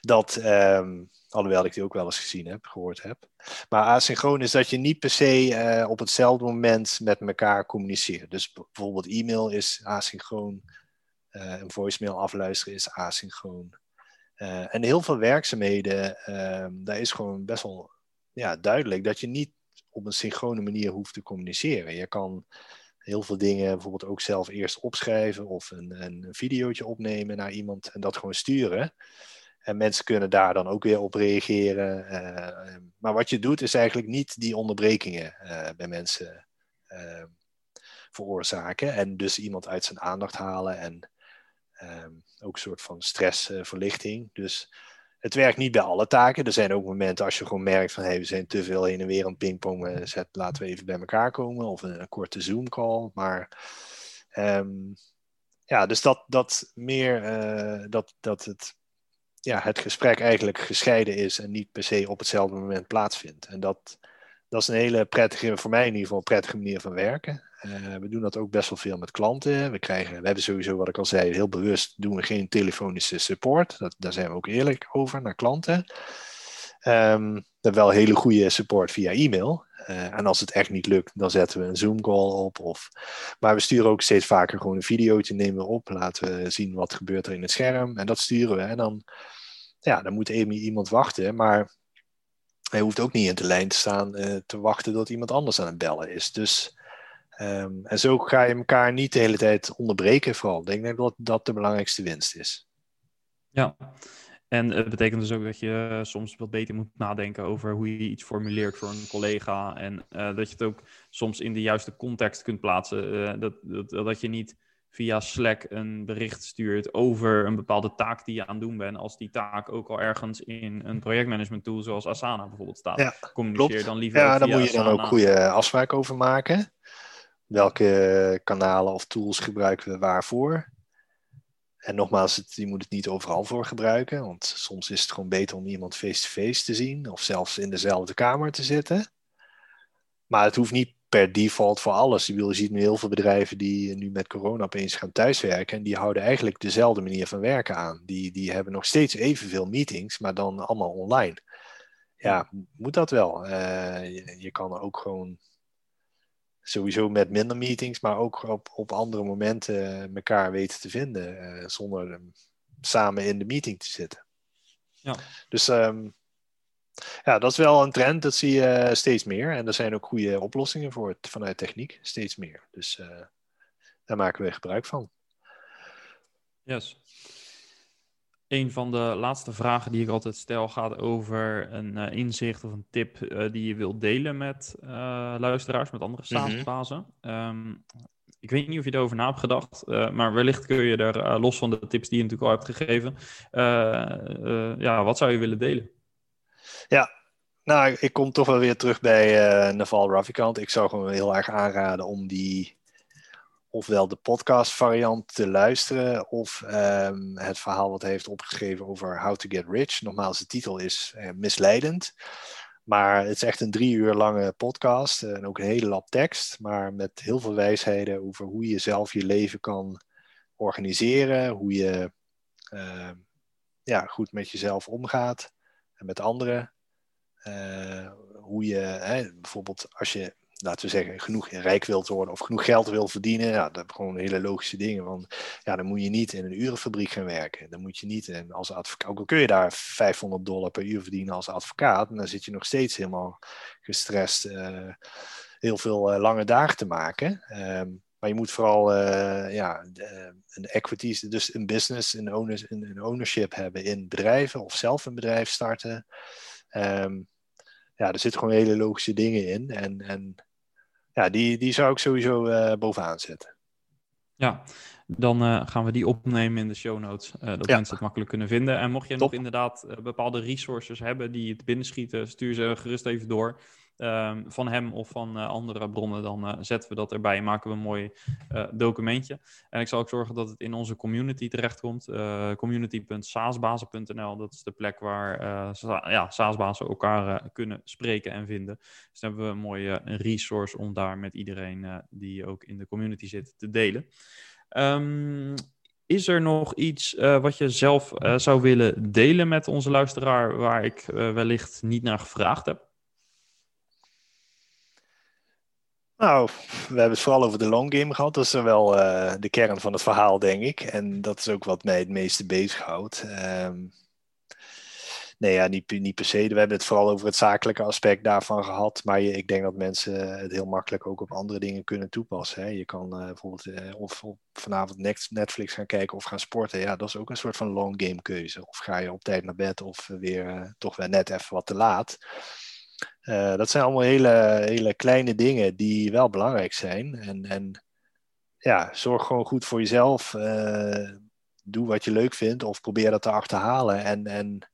dat... Um, Alhoewel ik die ook wel eens gezien heb, gehoord heb. Maar asynchroon is dat je niet per se uh, op hetzelfde moment met elkaar communiceert. Dus bijvoorbeeld e-mail is asynchroon. Uh, een voicemail afluisteren is asynchroon. Uh, en heel veel werkzaamheden, ehm, daar is gewoon best wel ja, duidelijk dat je niet op een synchrone manier hoeft te communiceren. Je kan heel veel dingen bijvoorbeeld ook zelf eerst opschrijven of een, een videootje opnemen naar iemand en dat gewoon sturen. En mensen kunnen daar dan ook weer op reageren. Uh, maar wat je doet is eigenlijk niet die onderbrekingen uh, bij mensen uh, veroorzaken. En dus iemand uit zijn aandacht halen en ehm, ook een soort van stressverlichting. dus het werkt niet bij alle taken. Er zijn ook momenten als je gewoon merkt van hey, we zijn te veel heen en weer aan pingpongen. Zet, laten we even bij elkaar komen of een, korte Zoom call. Maar um, ja, dus dat, dat meer dat, dat het ja, het gesprek eigenlijk gescheiden is en niet per se op hetzelfde moment plaatsvindt. En dat, dat is een hele prettige, voor mij in ieder geval, een prettige manier van werken. Uh, we doen dat ook best wel veel met klanten. We, krijgen, we hebben sowieso, wat ik al zei, heel bewust doen we geen telefonische support. Dat, daar zijn we ook eerlijk over naar klanten. Um, we hebben wel hele goede support via e-mail. Uh, en als het echt niet lukt, dan zetten we een Zoom-call op. Of... Maar we sturen ook steeds vaker gewoon een videootje, nemen we op. Laten we zien wat gebeurt er in het scherm. En dat sturen we. En dan, ja, dan moet iemand wachten. Maar hij hoeft ook niet in de lijn te staan uh, te wachten dat iemand anders aan het bellen is. Dus, um, en zo ga je elkaar niet de hele tijd onderbreken vooral. Ik denk dat dat de belangrijkste winst is.
Ja, en het betekent dus ook dat je soms wat beter moet nadenken over hoe je iets formuleert voor een collega. En uh, dat je het ook soms in de juiste context kunt plaatsen. Uh, dat, dat, dat je niet via Slack een bericht stuurt over een bepaalde taak die je aan het doen bent. Als die taak ook al ergens in een projectmanagement tool zoals Asana bijvoorbeeld staat.
Ja, Communiceer klopt. dan liever Ja, daar moet je dan ook goede afspraken over maken. Welke kanalen of tools gebruiken we waarvoor? En nogmaals, het, je moet het niet overal voor gebruiken, want soms is het gewoon beter om iemand face-to-face te zien of zelfs in dezelfde kamer te zitten. maar het hoeft niet per default voor alles. Je ziet nu heel veel bedrijven die nu met corona opeens gaan thuiswerken. En die houden eigenlijk dezelfde manier van werken aan. Die, die hebben nog steeds evenveel meetings, maar dan allemaal online. Ja, moet dat wel. Uh, je, je, kan ook gewoon sowieso met minder meetings, maar ook op, op andere momenten elkaar weten te vinden. Uh, zonder samen in de meeting te zitten. Ja. Dus um, ja, dat is wel een trend, dat zie je steeds meer. En er zijn ook goede oplossingen voor het, vanuit techniek, steeds meer. Dus uh, daar maken we gebruik van.
Yes. Een van de laatste vragen die ik altijd stel gaat over een uh, inzicht of een tip uh, die je wilt delen met luisteraars, met andere mhm. Mm um, ik weet niet of je erover na hebt gedacht, maar wellicht kun je er los van de tips die je natuurlijk al hebt gegeven, ja, wat zou je willen delen?
Ja, nou, ik kom toch wel weer terug bij Naval Ravikant. Ik zou gewoon heel erg aanraden om die ofwel de podcast variant te luisteren of um, het verhaal wat hij heeft opgeschreven over How to Get Rich. Nogmaals, de titel is uh, misleidend. Maar het is echt een drie uur lange podcast en ook een hele lap tekst, maar met heel veel wijsheden over hoe je zelf je leven kan organiseren, hoe je uh, ja, goed met jezelf omgaat met anderen. Uh, hoe je hè, bijvoorbeeld als je, laten we zeggen, genoeg rijk wilt worden of genoeg geld wil verdienen. Ja, dat zijn gewoon hele logische dingen. Want ja, dan moet je niet in een urenfabriek gaan werken. Dan moet je niet en als advocaat, ook al kun je daar 500 dollar per uur verdienen als advocaat, dan zit je nog steeds helemaal gestrest. Uh, heel veel uh, lange dagen te maken. Um, maar je moet vooral uh, ja, een equities, dus een business, een, owners, een, ownership hebben in bedrijven of zelf een bedrijf starten. Um, ja, er zitten gewoon hele logische dingen in. En, en ja, die, die zou ik sowieso uh, bovenaan zetten.
Ja, dan uh, gaan we die opnemen in de show notes, uh, dat mensen het makkelijk kunnen vinden. En mocht je nog inderdaad bepaalde resources hebben die het binnenschieten, stuur ze gerust even door. Ehm, van hem of van uh, andere bronnen, dan uh, zetten we dat erbij en maken we een mooi uh, documentje. En ik zal ook zorgen dat het in onze community terechtkomt. community.saasbazen.nl, dat is de plek waar ja, saasbazen elkaar kunnen spreken en vinden. Dus dan hebben we een mooie resource om daar met iedereen die ook in de community zit te delen. Um, is er nog iets wat je zelf zou willen delen met onze luisteraar waar ik wellicht niet naar gevraagd heb?
Nou, we hebben het vooral over de long game gehad. Dat is wel uh, de kern van het verhaal, denk ik. En dat is ook wat mij het meeste bezighoudt. Um, nee, ja, niet, niet per se. We hebben het vooral over het zakelijke aspect daarvan gehad. Maar ik denk dat mensen het heel makkelijk ook op andere dingen kunnen toepassen. Hè. Je kan uh, bijvoorbeeld uh, of, vanavond Netflix gaan kijken of gaan sporten. Ja, dat is ook een soort van long game keuze. Of ga je op tijd naar bed of weer toch weer net even wat te laat. Uh, dat zijn allemaal hele, hele kleine dingen die wel belangrijk zijn. En, en ja, zorg gewoon goed voor jezelf. Uh, doe wat je leuk vindt of probeer dat te achterhalen. En, en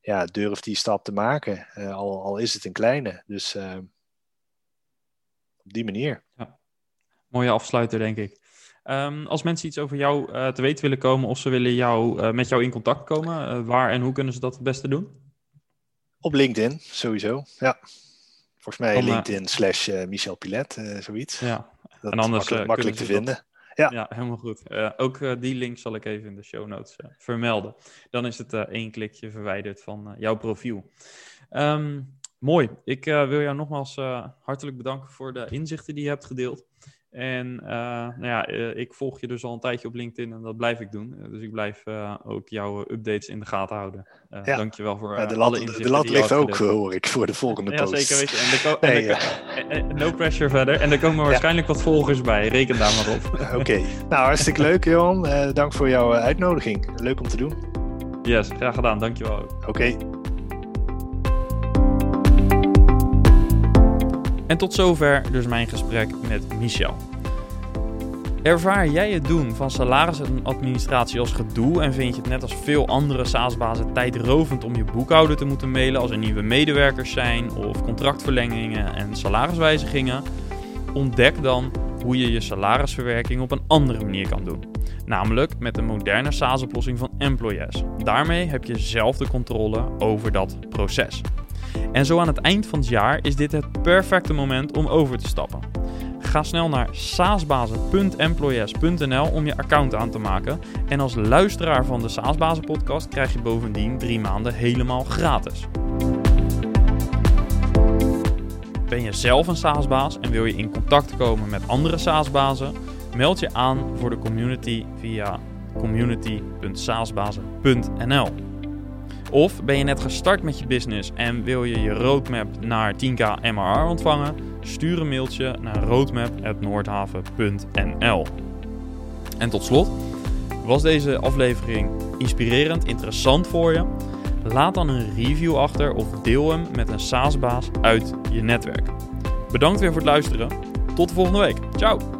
ja, durf die stap te maken, uh, al, al is het een kleine. Dus op die manier. Ja.
Mooie afsluiter, denk ik. Um, als mensen iets over jou te weten willen komen of ze willen jou, met jou in contact komen, waar en hoe kunnen ze dat het beste doen?
Op LinkedIn, sowieso. Ja. Volgens mij eh, LinkedIn slash uh, Michel Pilet, uh, zoiets.
Ja,
dat en anders makkelijk, makkelijk te vinden.
Ja. ja, helemaal goed. ook die link zal ik even in de show notes vermelden. Dan is het één klikje verwijderd van jouw profiel. Um, mooi. Ik wil jou nogmaals hartelijk bedanken voor de inzichten die je hebt gedeeld. En uh, nou ja, uh, ik volg je dus al een tijdje op LinkedIn en dat blijf ik doen. Uh, dus ik blijf ook jouw updates in de gaten houden. Ja. Dankjewel voor ja,
de lat, De lat ligt ook, hoor ik, voor de volgende post. [LAUGHS]
Ja, zeker. Weet je. En de en no pressure verder. En er komen waarschijnlijk wat volgers bij. Reken daar maar
op. [LAUGHS] Oké. Nou, hartstikke leuk, Johan. dank voor jouw uitnodiging. Leuk om te doen.
Yes, graag gedaan. Dankjewel.
Oké.
En tot zover dus mijn gesprek met Michel. Ervaar jij het doen van salarisadministratie als gedoe en vind je het net als veel andere SaaS-bazen tijdrovend om je boekhouder te moeten mailen als er nieuwe medewerkers zijn of contractverlengingen en salariswijzigingen? Ontdek dan hoe je je salarisverwerking op een andere manier kan doen. Namelijk met een moderne SaaS-oplossing van Employees. Daarmee heb je zelf de controle over dat proces. En zo aan het eind van het jaar is dit het perfecte moment om over te stappen. Ga snel naar saasbazen.employees.nl om je account aan te maken. En als luisteraar van de Saasbazen podcast krijg je bovendien drie maanden helemaal gratis. Ben je zelf een SaaS-baas en wil je in contact komen met andere SaaS-bazen? Meld je aan voor de community via community.saasbazen.nl. Of ben je net gestart met je business en wil je je roadmap naar 10k MRR ontvangen? Stuur een mailtje naar roadmap.noordhaven.nl. En tot slot, was deze aflevering inspirerend, interessant voor je? Laat dan een review achter of deel hem met een SaaS-baas uit je netwerk. Bedankt weer voor het luisteren. Tot de volgende week. Ciao!